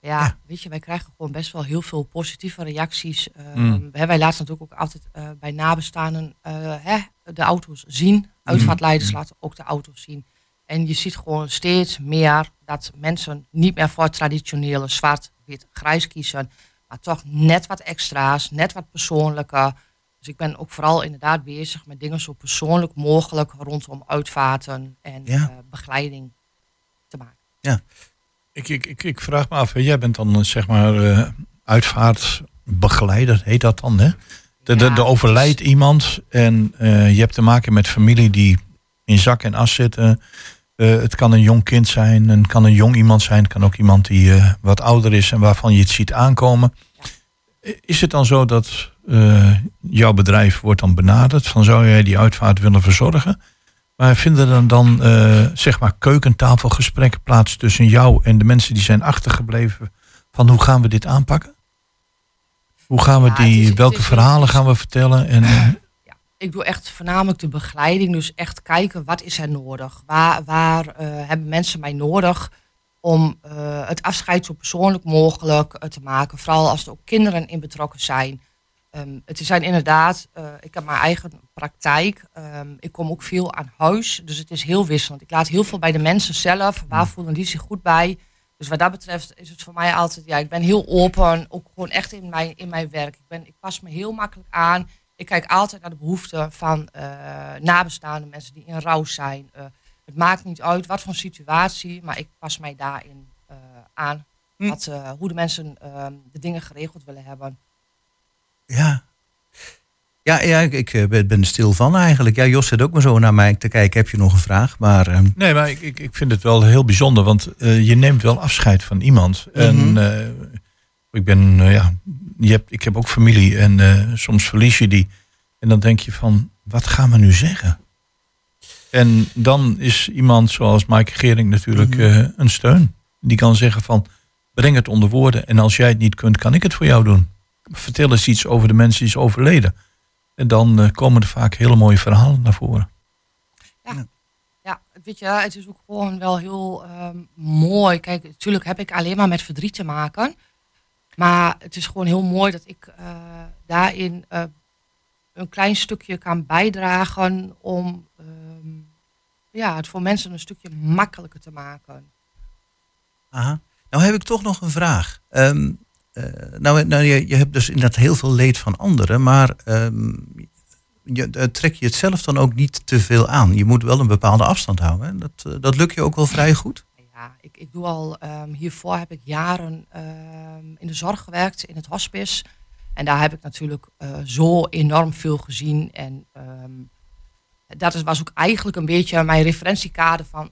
Ja, Ja. weet je, wij krijgen gewoon best wel heel veel positieve reacties. Eh, Mm. wij laten natuurlijk ook altijd eh, bij nabestaanden eh, hè, de auto's zien. Uitvaartleiders laten ook de auto's zien. En je ziet gewoon steeds meer dat mensen niet meer voor traditionele zwart, wit, grijs kiezen. Maar toch net wat extra's, net wat persoonlijker. Dus ik ben ook vooral inderdaad bezig met dingen zo persoonlijk mogelijk rondom uitvaarten en Ja. eh, begeleiding te maken. Ik, ik, ik, ik vraag me af, jij bent dan eh, zeg maar eh, uitvaartbegeleider, heet dat dan, hè? De, de, Ja, de overlijdt iemand en eh, je hebt te maken met familie die in zak en as zitten. Het kan een jong kind zijn, het kan een jong iemand zijn, het kan ook iemand die wat ouder is en waarvan je het ziet aankomen. Is het dan zo dat jouw bedrijf wordt dan benaderd van zou jij die uitvaart willen verzorgen? Maar vinden er dan eh, zeg maar keukentafelgesprekken plaats tussen jou en de mensen die zijn achtergebleven? Van hoe gaan we dit aanpakken? Hoe gaan we Ja, die, is- welke is- verhalen gaan we vertellen? En, eh, Ik doe echt voornamelijk de begeleiding. Dus echt kijken wat is er nodig. Waar, waar eh, hebben mensen mij nodig om het afscheid zo persoonlijk mogelijk te maken. Vooral als er ook kinderen in betrokken zijn. Ehm, het zijn inderdaad, eh, ik heb mijn eigen praktijk. Ehm, ik kom ook veel aan huis. Dus het is heel wisselend. Ik laat heel veel bij de mensen zelf. Waar voelen die zich goed bij? Dus wat dat betreft is het voor mij altijd, ja, ik ben heel open. Ook gewoon echt in mijn, in mijn werk. Ik, ben, ik pas me heel makkelijk aan. Ik kijk altijd naar de behoeften van eh, nabestaande mensen die in rouw zijn. Eh, het maakt niet uit wat voor situatie, maar ik pas mij daarin aan. Hm. Wat, hoe de mensen ehm, de dingen geregeld willen hebben. Ja. Ja, ja ik, ik eh, ben er stil van eigenlijk. Ja, Jos zit ook maar zo naar mij te kijken. Heb je nog een vraag? Maar ehm, nee, maar ik, ik, ik vind het wel heel bijzonder, want eh, je neemt wel afscheid van iemand. Mhm. En eh, ik ben, ja, je hebt, ik heb ook familie en soms verlies je die. En dan denk je van, wat gaan we nu zeggen? En dan is iemand zoals Maaike Gering natuurlijk Mhm. een steun. Die kan zeggen van, breng het onder woorden. En als jij het niet kunt, kan ik het voor jou doen. Vertel eens iets over de mensen die is overleden. En dan eh, komen er vaak hele mooie verhalen naar voren. Ja, weet je, het is ook gewoon wel heel ehm, mooi. Kijk, natuurlijk heb ik alleen maar met verdriet te maken. Maar het is gewoon heel mooi dat ik eh, daarin eh, een klein stukje kan bijdragen om ehm, ja, het voor mensen een stukje makkelijker te maken. aha. nou heb ik toch nog een vraag. Ehm, eh, nou, nou je, je hebt dus inderdaad heel veel leed van anderen, maar ehm, je, eh, trek je het zelf dan ook niet te veel aan? Je moet wel een bepaalde afstand houden. Hè? Dat, eh, dat lukt je ook wel vrij goed. Ja, ik, ik doe al, ehm, hiervoor heb ik jaren ehm, in de zorg gewerkt, in het hospice. En daar heb ik natuurlijk zo enorm veel gezien. En dat was ook eigenlijk een beetje mijn referentiekader van,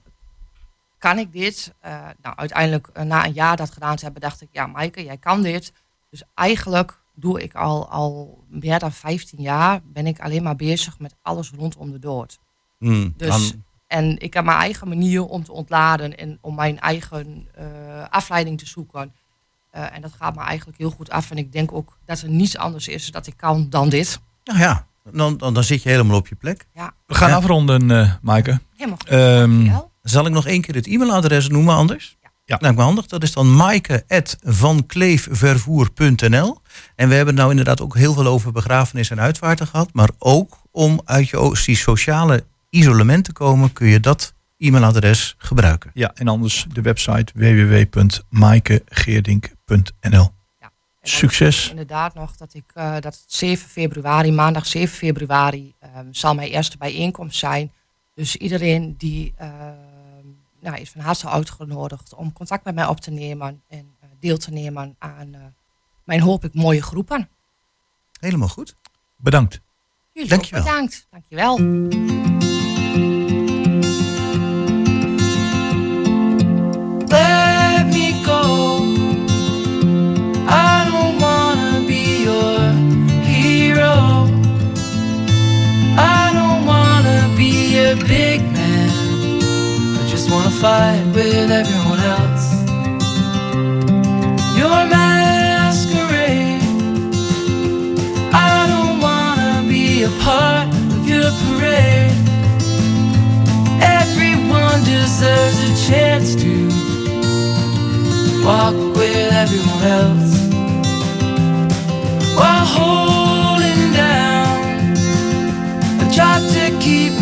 kan ik dit? Eh, nou, uiteindelijk eh, na een jaar dat gedaan te hebben, dacht ik, ja Maaike, jij kan dit. Dus eigenlijk doe ik al, al meer dan 15 jaar, ben ik alleen maar bezig met alles rondom de dood. Hmm, Dus, dan- en ik heb mijn eigen manier om te ontladen en om mijn eigen eh, afleiding te zoeken. Eh, en dat gaat me eigenlijk heel goed af. En ik denk ook dat er niets anders is dat ik kan dan dit. nou ja, dan, dan, dan zit je helemaal op je plek. Ja, We gaan Ja. afronden, eh Maaike. helemaal goed. Ehm, Dankjewel. Zal ik nog één keer het e-mailadres noemen anders? Ja. Nou, maar handig. Dat is dan maaike.vankleefvervoer.nl. En we hebben nou inderdaad ook heel veel over begrafenis en uitvaarten gehad. Maar ook om uit je sociale isolement te komen, kun je dat e-mailadres gebruiken. Ja, en anders de website www.maaikegeerdink.nl. Succes. Inderdaad nog dat ik eh, dat het 7 februari, maandag 7 februari, ehm, zal mijn eerste bijeenkomst zijn. Dus iedereen die ehm, nou, is van harte uitgenodigd om contact met mij op te nemen en eh, deel te nemen aan eh, mijn hoop ik mooie groepen. Helemaal goed. Bedankt. Jullie Dankjewel. bedankt. Dankjewel. Fight with everyone else. Your masquerade. I don't wanna be a part of your parade. Everyone deserves a chance to walk with everyone else while holding down a job to keep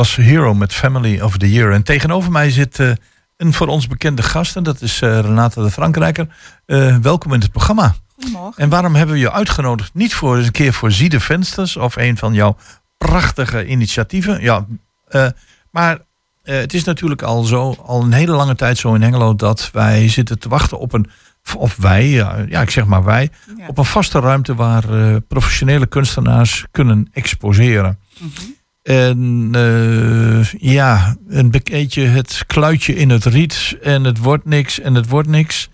was Hero met Family of the Year. En tegenover mij zit eh, een voor ons bekende gast. En dat is eh, Renate de Frankrijker. Eh, welkom in het programma. Goedemorgen. En waarom hebben we je uitgenodigd? Niet voor eens een keer voor Ziede Vensters of een van jouw prachtige initiatieven. Ja, maar het is natuurlijk al zo, al een hele lange tijd zo in Hengelo dat wij zitten te wachten op een, of wij, ja, ik zeg maar wij, Ja. op een vaste ruimte waar professionele kunstenaars kunnen exposeren. Mhm. En eh, ja, een beetje het kluitje in het riet en het wordt niks en het wordt niks.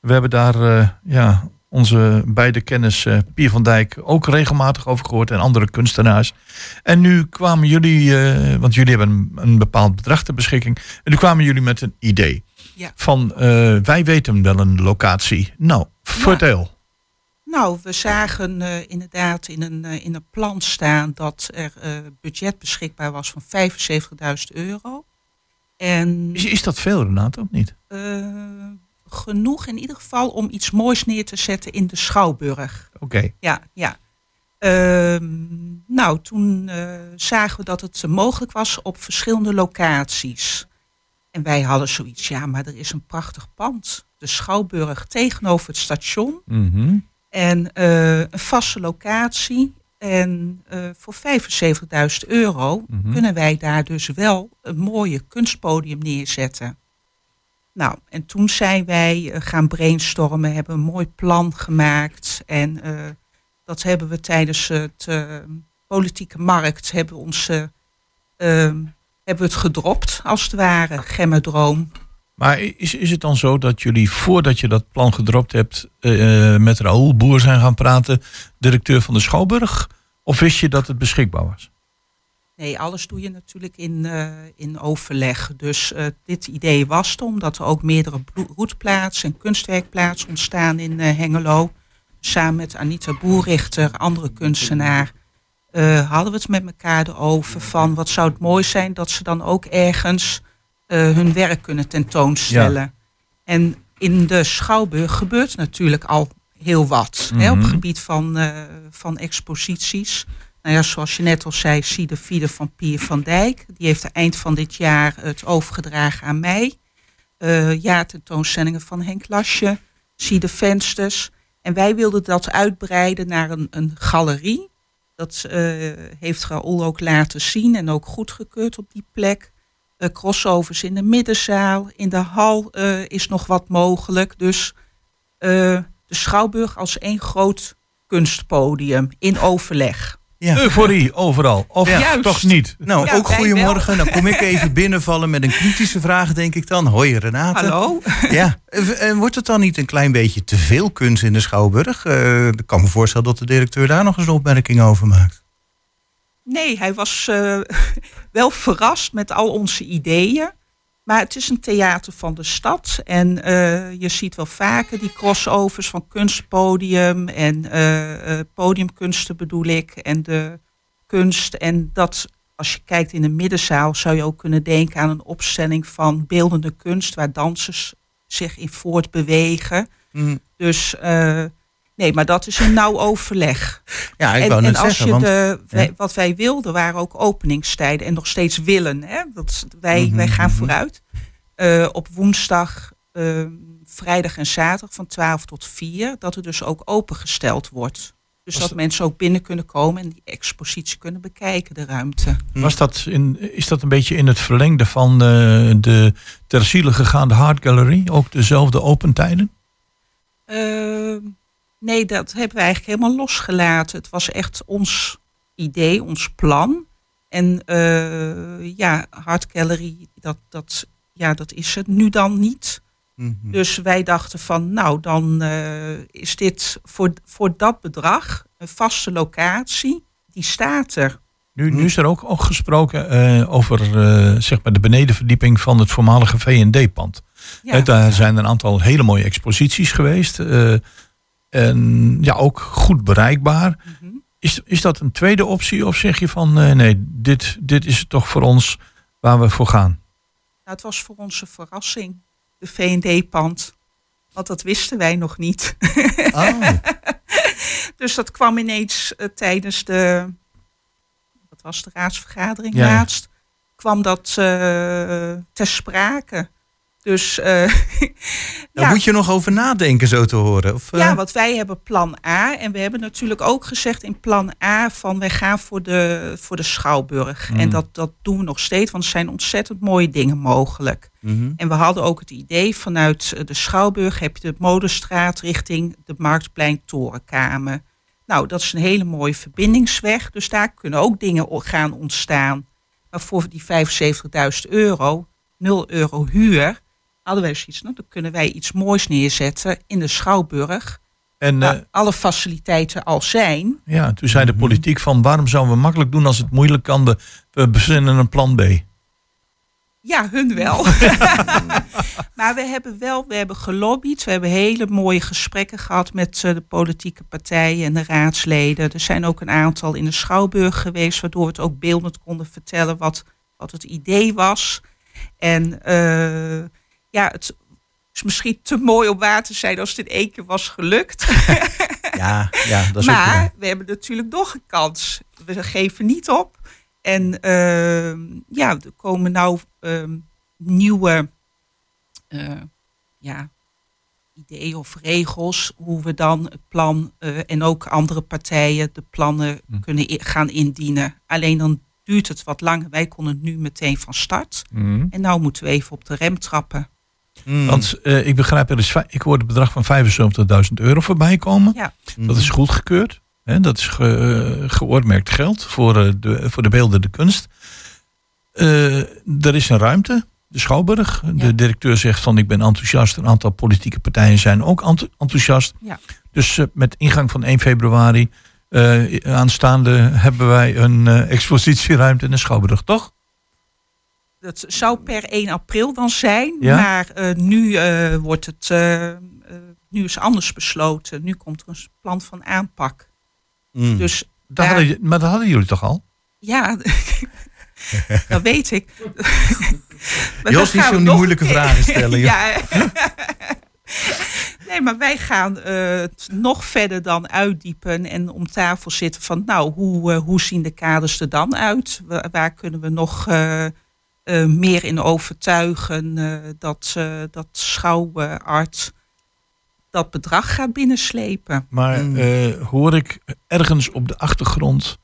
We hebben daar eh, ja, onze beide kennis eh, Pier van Dijk ook regelmatig over gehoord en andere kunstenaars. En nu kwamen jullie, want jullie hebben een, een bepaald bedrag ter beschikking. En nu kwamen jullie met een idee. Ja. Van wij weten wel een locatie. Nou, vertel. Nou, we zagen eh, inderdaad in een, eh, in een plan staan dat er eh, budget beschikbaar was van 75.000 euro. En Is, is dat veel, Renate, of niet? genoeg in ieder geval om iets moois neer te zetten in de Schouwburg. Oké. Ja, ja. Ehm, nou, toen zagen we dat het mogelijk was op verschillende locaties. En wij hadden zoiets, ja, maar er is een prachtig pand. De Schouwburg tegenover het station. Mhm. En eh, een vaste locatie. En eh, voor 75.000 euro Mhm. kunnen wij daar dus wel een mooie kunstpodium neerzetten. Nou, en toen zijn wij eh, gaan brainstormen, hebben een mooi plan gemaakt. En dat hebben we tijdens het politieke markt, hebben, we ons, eh, ehm, hebben we het gedropt, als het ware, Gemmerdroom. Maar is, is het dan zo dat jullie, voordat je dat plan gedropt hebt, eh, met Raoul Boer zijn gaan praten, directeur van de Schouwburg? Of wist je dat het beschikbaar was? Nee, alles doe je natuurlijk in, eh, in overleg. Dus eh, dit idee was er, omdat er ook meerdere roetplaatsen en kunstwerkplaatsen ontstaan in eh, Hengelo. Samen met Anita Boerrichter, andere kunstenaar, eh, hadden we het met elkaar erover van wat zou het mooi zijn dat ze dan ook ergens eh, hun werk kunnen tentoonstellen. En in de Schouwburg gebeurt natuurlijk al heel wat hè, op Mhm. het gebied van, eh, van exposities. Nou ja, zoals je net al zei, zie de Fiede van Pier van Dijk. Die heeft eind van dit jaar het overgedragen aan mij. Eh ja, tentoonstellingen van Henk Lasje. Zie de vensters. En wij wilden dat uitbreiden naar een, een galerie. Dat eh, heeft Raoul ook laten zien en ook goedgekeurd op die plek. Eh, crossovers in de middenzaal. In de hal eh, is nog wat mogelijk. Dus eh, de Schouwburg als één groot kunstpodium in overleg. Ja. Euforie overal. Of Juist. toch niet? Nou, Ja, ook goedemorgen. Dan kom ik even binnenvallen met een kritische vraag, denk ik dan. Hoi Renate. Hallo? Ja, en wordt het dan niet een klein beetje te veel kunst in de Schouwburg? Eh, ik kan me voorstellen dat de directeur daar nog eens een opmerking over maakt. Nee, hij was eh, wel verrast met al onze ideeën. Maar het is een theater van de stad. En eh, je ziet wel vaker die crossovers van kunstpodium en eh, podiumkunsten bedoel ik. En de kunst. En dat, als je kijkt in de middenzaal, zou je ook kunnen denken aan een opstelling van beeldende kunst, waar dansers zich in voortbewegen. Mm. Dus nee, maar dat is een nauw overleg. Ja, ik en, wou en net als zeggen, je want... de, wij- ja. wat wij wilden waren ook openingstijden en nog steeds willen. Hè? Dat, wij, Mhm, wij gaan mhm. vooruit. Eh, op woensdag, eh, vrijdag en zaterdag van 12 tot 4. Dat er dus ook opengesteld wordt. Dus Was dat mensen ook binnen kunnen komen en die expositie kunnen bekijken, de ruimte. Was dat in, is dat een beetje in het verlengde van eh, de ter ziele gegaande Hart Gallery? Ook dezelfde open tijden? Nee, dat hebben we eigenlijk helemaal losgelaten. Het was echt ons idee, ons plan. En eh, ja, Gallery, dat, dat, ja, dat is het nu dan niet. Mhm. Dus wij dachten van, nou, dan eh, is dit voor, voor dat bedrag een vaste locatie. Die staat er. Nu, nu is er ook, ook gesproken eh, over eh, zeg maar de benedenverdieping van het voormalige V&D-pand. Ja. Daar zijn een aantal hele mooie exposities geweest. En ja, ook goed bereikbaar. Mhm. Is, is dat een tweede optie of zeg je van eh, nee, dit, dit is toch voor ons waar we voor gaan? Nou, het was voor ons een verrassing, de V&D-pand. Want dat wisten wij nog niet. Oh, Dus dat kwam ineens eh, tijdens de, wat was de raadsvergadering Ja, laatst, kwam dat eh, ter sprake. Dus eh, daar ja, moet je nog over nadenken, zo te horen. Of, eh, ja, want wij hebben plan A en we hebben natuurlijk ook gezegd in plan A van wij gaan voor de, voor de Schouwburg. Mm. En dat, dat doen we nog steeds, want er zijn ontzettend mooie dingen mogelijk. mhm. En we hadden ook het idee vanuit eh, de Schouwburg heb je de Modestraat richting de Marktplein Torenkamer. Nou, dat is een hele mooie verbindingsweg, dus daar kunnen ook dingen gaan ontstaan. Maar voor die 75.000 euro, 0 euro huur, hadden wij zoiets, nou, dan kunnen wij iets moois neerzetten in de Schouwburg. En waar eh, alle faciliteiten al zijn. ja, toen zei de politiek van waarom zouden we makkelijk doen als het moeilijk kan? We, we bezinnen een plan B. Ja, hun wel. maar we hebben wel, we hebben gelobbyd. We hebben hele mooie gesprekken gehad met eh, de politieke partijen en de raadsleden. Er zijn ook een aantal in de Schouwburg geweest, waardoor we het ook beeldend konden vertellen wat, wat het idee was. En eh, ja, het is misschien te mooi om waar te zijn als het in één keer was gelukt. Ja, ja dat is maar we hebben natuurlijk nog een kans. We geven niet op. En ehm, ja, er komen nou ehm, nieuwe eh, ja, ideeën of regels hoe we dan het plan eh, en ook andere partijen de plannen Hm. kunnen gaan indienen. Alleen dan duurt het wat langer. Wij konden nu meteen van start. Mhm. En nou moeten we even op de rem trappen. Mm. Want eh, ik begrijp, er is, ik hoor het bedrag van 75.000 euro voorbij komen. Ja. Dat is goedgekeurd. Hè? Dat is ge, eh, geoormerkt geld voor, eh, de, voor de beeldende kunst. Eh, er is een ruimte, de Schouwburg. De Ja. directeur zegt van ik ben enthousiast. Een aantal politieke partijen zijn ook ent- enthousiast. Ja. Dus met ingang van 1 februari aanstaande hebben wij een expositieruimte in de Schouwburg, toch? Dat zou per 1 april dan zijn. Ja? Maar eh, nu eh, wordt het. eh, nu is anders besloten. Nu komt er een plan van aanpak. Mm. Dus daar- hadden, maar dat hadden jullie toch al? ja, dat weet ik. Jos, niet zo'n moeilijke vragen stellen, ja. Nee, maar wij gaan het nog verder dan uitdiepen en om tafel zitten van, nou, hoe, hoe zien de kaders er dan uit? Wa- waar kunnen we nog eh, meer in overtuigen eh, dat, eh dat schouwart dat bedrag gaat binnenslepen? Maar Mm. eh, hoor ik ergens op de achtergrond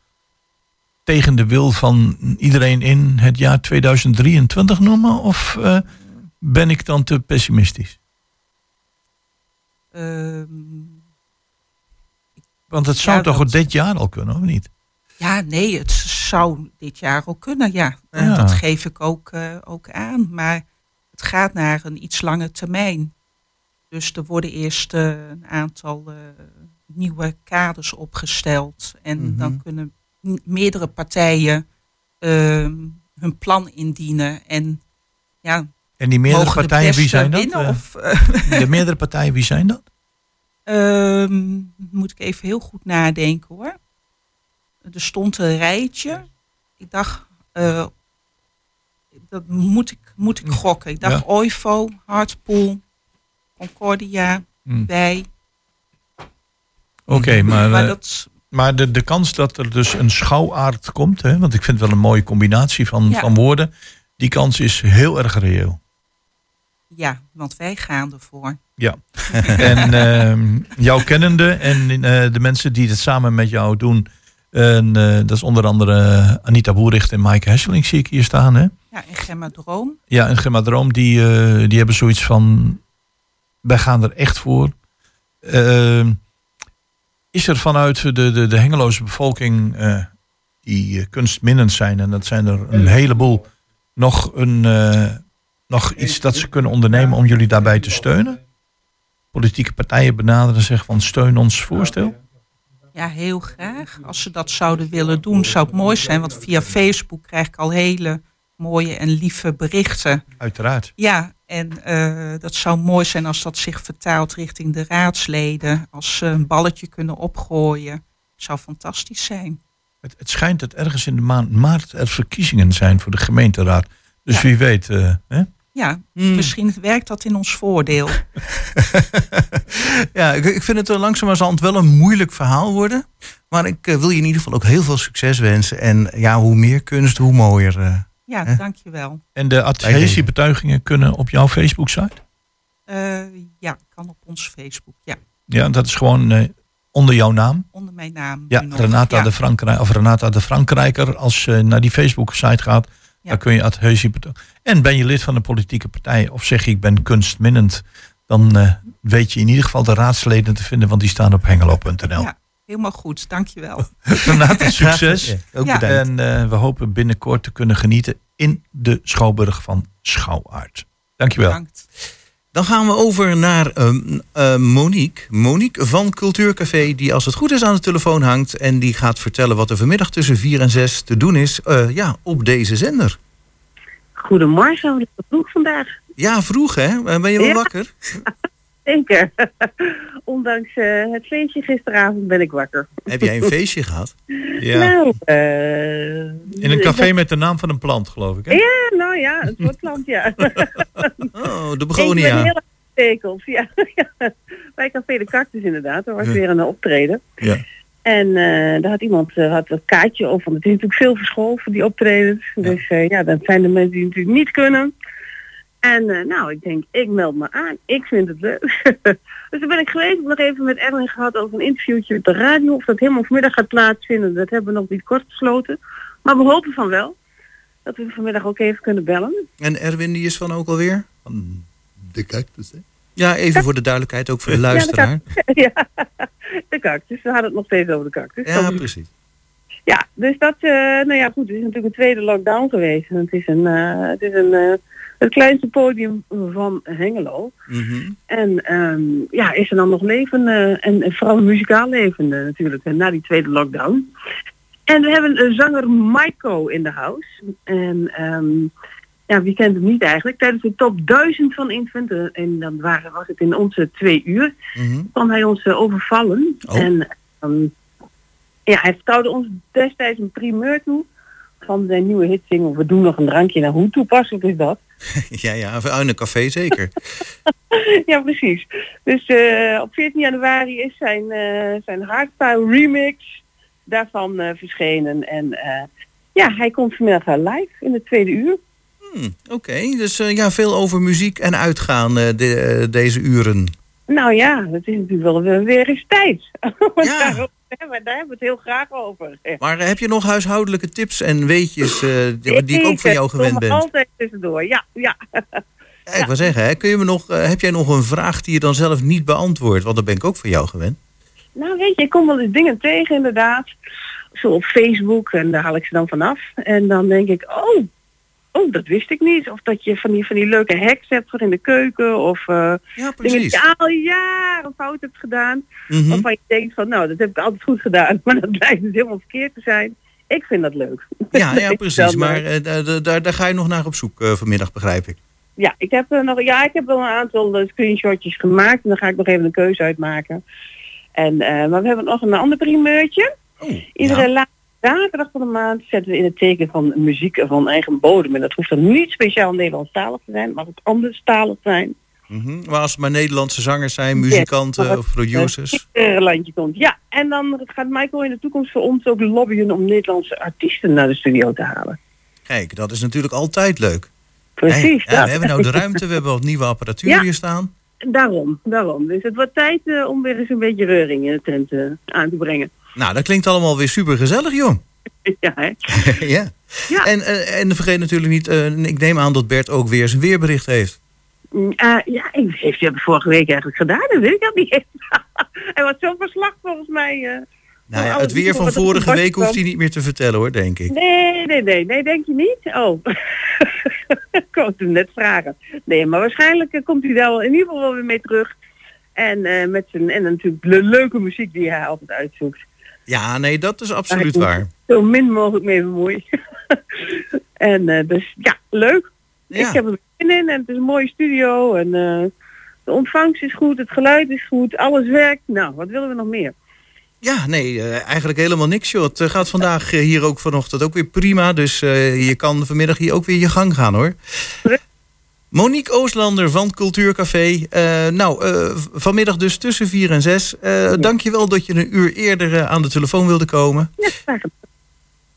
tegen de wil van iedereen in het jaar 2023 noemen? Of eh, ben ik dan te pessimistisch? Ehm, Want het zou Ja, toch dat- dit jaar al kunnen, of niet? Ja, nee, het zou dit jaar ook kunnen, ja. Ja. Dat geef ik ook, eh, ook aan. Maar het gaat naar een iets lange termijn. Dus er worden eerst eh, een aantal eh, nieuwe kaders opgesteld. En Mhm. dan kunnen meerdere partijen ehm, hun plan indienen. En ja, En die meerdere partijen, wie zijn dat? winnen? Eh, Of, eh, de meerdere partijen, wie zijn dat? Ehm, moet ik even heel goed nadenken hoor. Er stond een rijtje. Ik dacht, eh, dat moet ik, moet ik gokken. Ik dacht Ja. OIVO, Hartpool, Concordia, Hm. wij. Oké, maar, maar eh, dat, maar de, de kans dat er dus een schouwaard komt, hè, want ik vind het wel een mooie combinatie van, Ja. van woorden, die kans is heel erg reëel. ja, want wij gaan ervoor. Ja. en ehm jouw kennende en eh, de mensen die het samen met jou doen. En, eh, dat is onder andere Anita Boericht en Maaike Hesseling zie ik hier staan. Hè? Ja, en Gemma Droom. Ja, en Gemma Droom, die, eh, die hebben zoiets van... Wij gaan er echt voor. Ehm, is er vanuit de, de, de Hengeloze bevolking... eh, die eh, kunstminnend zijn, en dat zijn er een heleboel... nog, een, eh, nog iets dat ze kunnen ondernemen om jullie daarbij te steunen? Politieke partijen benaderen en zeggen van steun ons voorstel? Ja, heel graag. Als ze dat zouden willen doen, zou het mooi zijn. Want via Facebook krijg ik al hele mooie en lieve berichten. Uiteraard. Ja, en eh, dat zou mooi zijn als dat zich vertaalt richting de raadsleden. Als ze een balletje kunnen opgooien. Zou fantastisch zijn. Het, het schijnt dat ergens in de maand maart er verkiezingen zijn voor de gemeenteraad. Dus Ja. wie weet. eh, hè? Ja, Mm. misschien werkt dat in ons voordeel. Ja, ik, ik vind het er langzamerhand wel een moeilijk verhaal worden. Maar ik eh, wil je in ieder geval ook heel veel succes wensen. En ja, hoe meer kunst, hoe mooier. eh. Ja, Hè? dankjewel. En de adhesiebetuigingen kunnen op jouw Facebook-site? Eh ja, kan op ons Facebook. Ja, Ja, dat is gewoon eh, onder jouw naam. onder mijn naam. Ja. Renata, Ja, de Frankrijk, of Renata de Frankrijker. Als je naar die Facebook-site gaat. Dan kun je adhesiebetuigingen. En ben je lid van een politieke partij of zeg je ik ben kunstminnend, dan eh, weet je in ieder geval de raadsleden te vinden, want die staan op hengelo.nl. Ja. helemaal goed. Dankjewel. Renata, succes. Ja, ook Ja. bedankt. En eh, we hopen binnenkort te kunnen genieten in de Schouwburg van Schouwaard. Dankjewel. Bedankt. Dan gaan we over naar ehm, eh, Monique. Monique van Cultuurcafé, die als het goed is aan de telefoon hangt. En die gaat vertellen wat er vanmiddag tussen 4 en 6 te doen is eh, ja, op deze zender. Goedemorgen, lekker vroeg vandaag. Ja, vroeg hè? Eh, Ben je wel Ja. wakker? Zeker. Ondanks eh, het feestje gisteravond ben ik wakker. Heb jij een feestje gehad? Ja. Nou, eh, In een café met de naam van een plant, geloof ik. Hè? Ja, nou ja, een soort plant, ja. Oh, de ik ben begonia. heel ja. bij Café de Cactus inderdaad. Er was Ja. weer een optreden. Ja. En eh, daar had iemand eh, had een kaartje over. Want het is natuurlijk veel verschoven, die optredens. Dus eh, ja, dat zijn de mensen die natuurlijk niet kunnen. En eh, nou, ik denk, ik meld me aan. Ik vind het leuk. dus toen ben ik geweest. Ik heb nog even met Erwin gehad over een interviewtje op de radio. Of dat helemaal vanmiddag gaat plaatsvinden, dat hebben we nog niet kort besloten. Maar we hopen van wel. Dat we vanmiddag ook even kunnen bellen. En Erwin, die is van ook alweer? De cactus, hè? Ja, even voor de duidelijkheid, ook voor de luisteraar. ja, de cactus. We hadden het nog steeds over de cactus. Ja, precies. Ja, dus dat, eh, nou ja, goed, het is natuurlijk een tweede lockdown geweest. En het is een, eh, het is een, eh, het kleinste podium van Hengelo. Mhm. En ehm, ja, is er dan nog leven eh, en, en vooral muzikaal leven eh, natuurlijk, eh, na die tweede lockdown. En we hebben een zanger Maiko in de house. En ehm, ja, wie kent hem niet eigenlijk? Tijdens de top 1000 van Infant, eh, en dan waren, was het in onze twee uur, Mhm. kwam hij ons eh, overvallen. Oh. En ehm, ja, hij vertrouwde ons destijds een primeur toe van zijn nieuwe hitsingle We doen nog een drankje. Nou, hoe toepasselijk is dat? Ja, ja, een café zeker. ja, precies. Dus eh, op 14 januari is zijn, eh, zijn hardstyle remix daarvan eh, verschenen. En ja, hij komt vanmiddag live in het tweede uur. Hmm, Oké, dus ja, veel over muziek en uitgaan de- deze uren. Nou ja, dat is natuurlijk wel weer, eens tijd. Ja. daar, daar hebben we het heel graag over. Maar eh, heb je nog huishoudelijke tips en weetjes eh, die, die ik ook van jou gewend ben? altijd tussendoor, ja. ja. Ja, ik wil zeggen, hè, kun je me nog, eh, heb jij nog een vraag die je dan zelf niet beantwoordt? Want dan ben ik ook van jou gewend. Nou weet je, ik kom wel eens dingen tegen inderdaad. Zo op Facebook en daar haal ik ze dan vanaf. En dan denk ik, oh, oh, dat wist ik niet. Of dat je van die, van die leuke hacks hebt voor in de keuken. Of eh Ja, dingen die precies. je al jaren fout hebt gedaan. Mhm. Waarvan je denkt van, nou, dat heb ik altijd goed gedaan. Maar dat blijkt dus helemaal verkeerd te zijn. Ik vind dat leuk. Ja, ja, precies. Maar eh, daar- daar- ga je nog naar op zoek eh, vanmiddag, begrijp ik. Ja, ik heb, eh, nog, ja, ik heb wel een aantal screenshotjes gemaakt. En dan ga ik nog even een keuze uitmaken. En, maar we hebben nog een ander primeurtje. Oh, Iedere ja. laatste zaterdag van de maand zetten we in het teken van muziek van eigen bodem. En dat hoeft dan niet speciaal Nederlandstalig te zijn, maar het anderstalig zijn. Mhm. Maar als het maar Nederlandse zangers zijn, muzikanten of producers. Er landje komt. Ja, en dan gaat Michael in de toekomst voor ons ook lobbyen om Nederlandse artiesten naar de studio te halen. Kijk, dat is natuurlijk altijd leuk. Precies. Hey, ja, we hebben nou de ruimte, we hebben wat nieuwe apparatuur Ja. hier staan. Daarom, daarom. Dus het wordt tijd eh, om weer eens een beetje reuring in de tent eh, aan te brengen. Nou, dat klinkt allemaal weer super gezellig, joh. ja, hè? ja. Ja. En, eh, en vergeet natuurlijk niet, ik neem aan dat Bert ook weer zijn weerbericht heeft. Mm, ja, ik- heeft hij vorige week eigenlijk gedaan? Dat weet ik al niet. Hij was zo'n verslag volgens mij. Nou ja, alles het weer van vorige week hoeft hij niet meer te vertellen hoor, denk ik. Nee, nee, nee, nee, denk je niet? Oh, ik wou het hem net vragen. Nee, maar waarschijnlijk eh, komt hij daar wel in ieder geval wel weer mee terug. En, eh, met zijn, en natuurlijk de leuke muziek die hij altijd uitzoekt. Ja, nee, dat is absoluut waar. Zo min mogelijk mee bemoeien. en eh, dus ja, leuk. Ja. Ik heb er zin in en het is een mooie studio. En de ontvangst is goed, het geluid is goed, alles werkt. Nou, wat willen we nog meer? Ja, nee, eh, eigenlijk helemaal niks, joh. Het eh, gaat vandaag eh, hier ook vanochtend ook weer prima. Dus je kan vanmiddag hier ook weer je gang gaan, hoor. Monique Ooslander van Cultuurcafé. Eh, nou, vanmiddag dus tussen 4 en 6. Eh Dank je wel dat je een uur eerder aan de telefoon wilde komen. Ja, graag.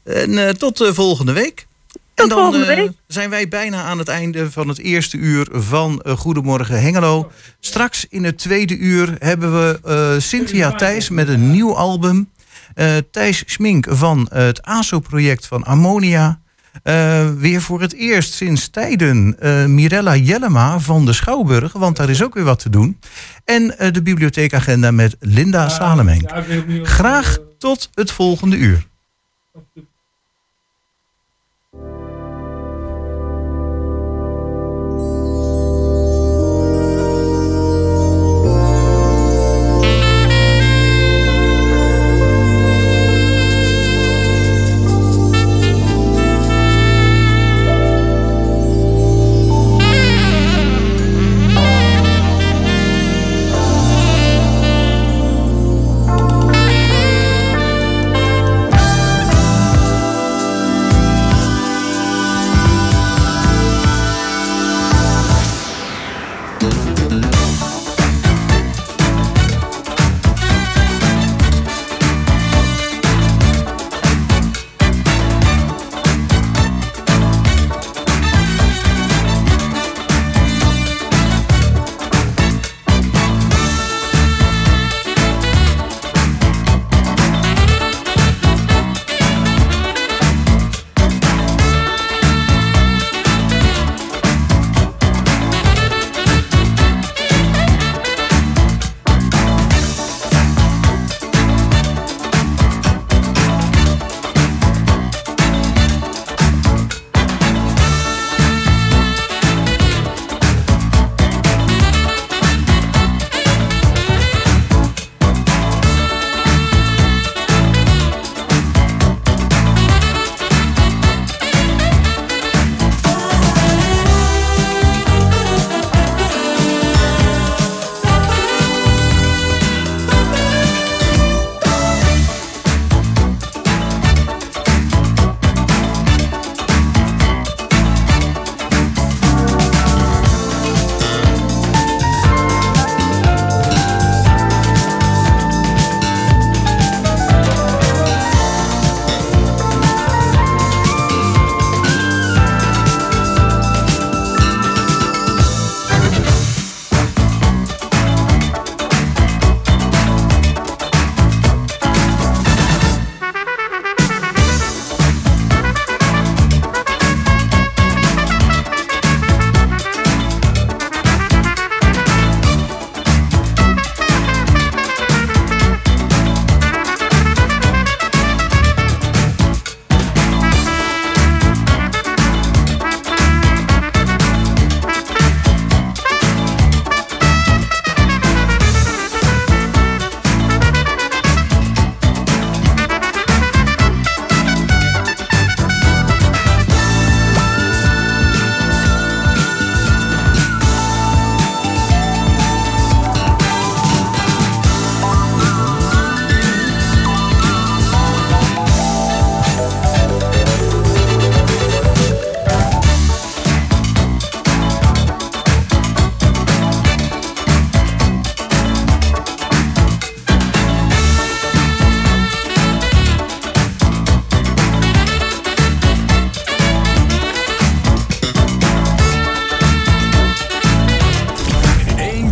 En tot volgende week. Tot en dan volgende eh, week. zijn wij bijna aan het einde van het eerste uur van eh, Goedemorgen Hengelo. Straks in het tweede uur hebben we eh, Cynthia Thijs met een nieuw album. Eh, Thijs Schmink van het ASO-project van Ammonia. Eh, weer voor het eerst sinds tijden eh, Mirella Jellema van de Schouwburg, want daar is ook weer wat te doen. En eh, de bibliotheekagenda met Linda Salemink. Graag tot het volgende uur.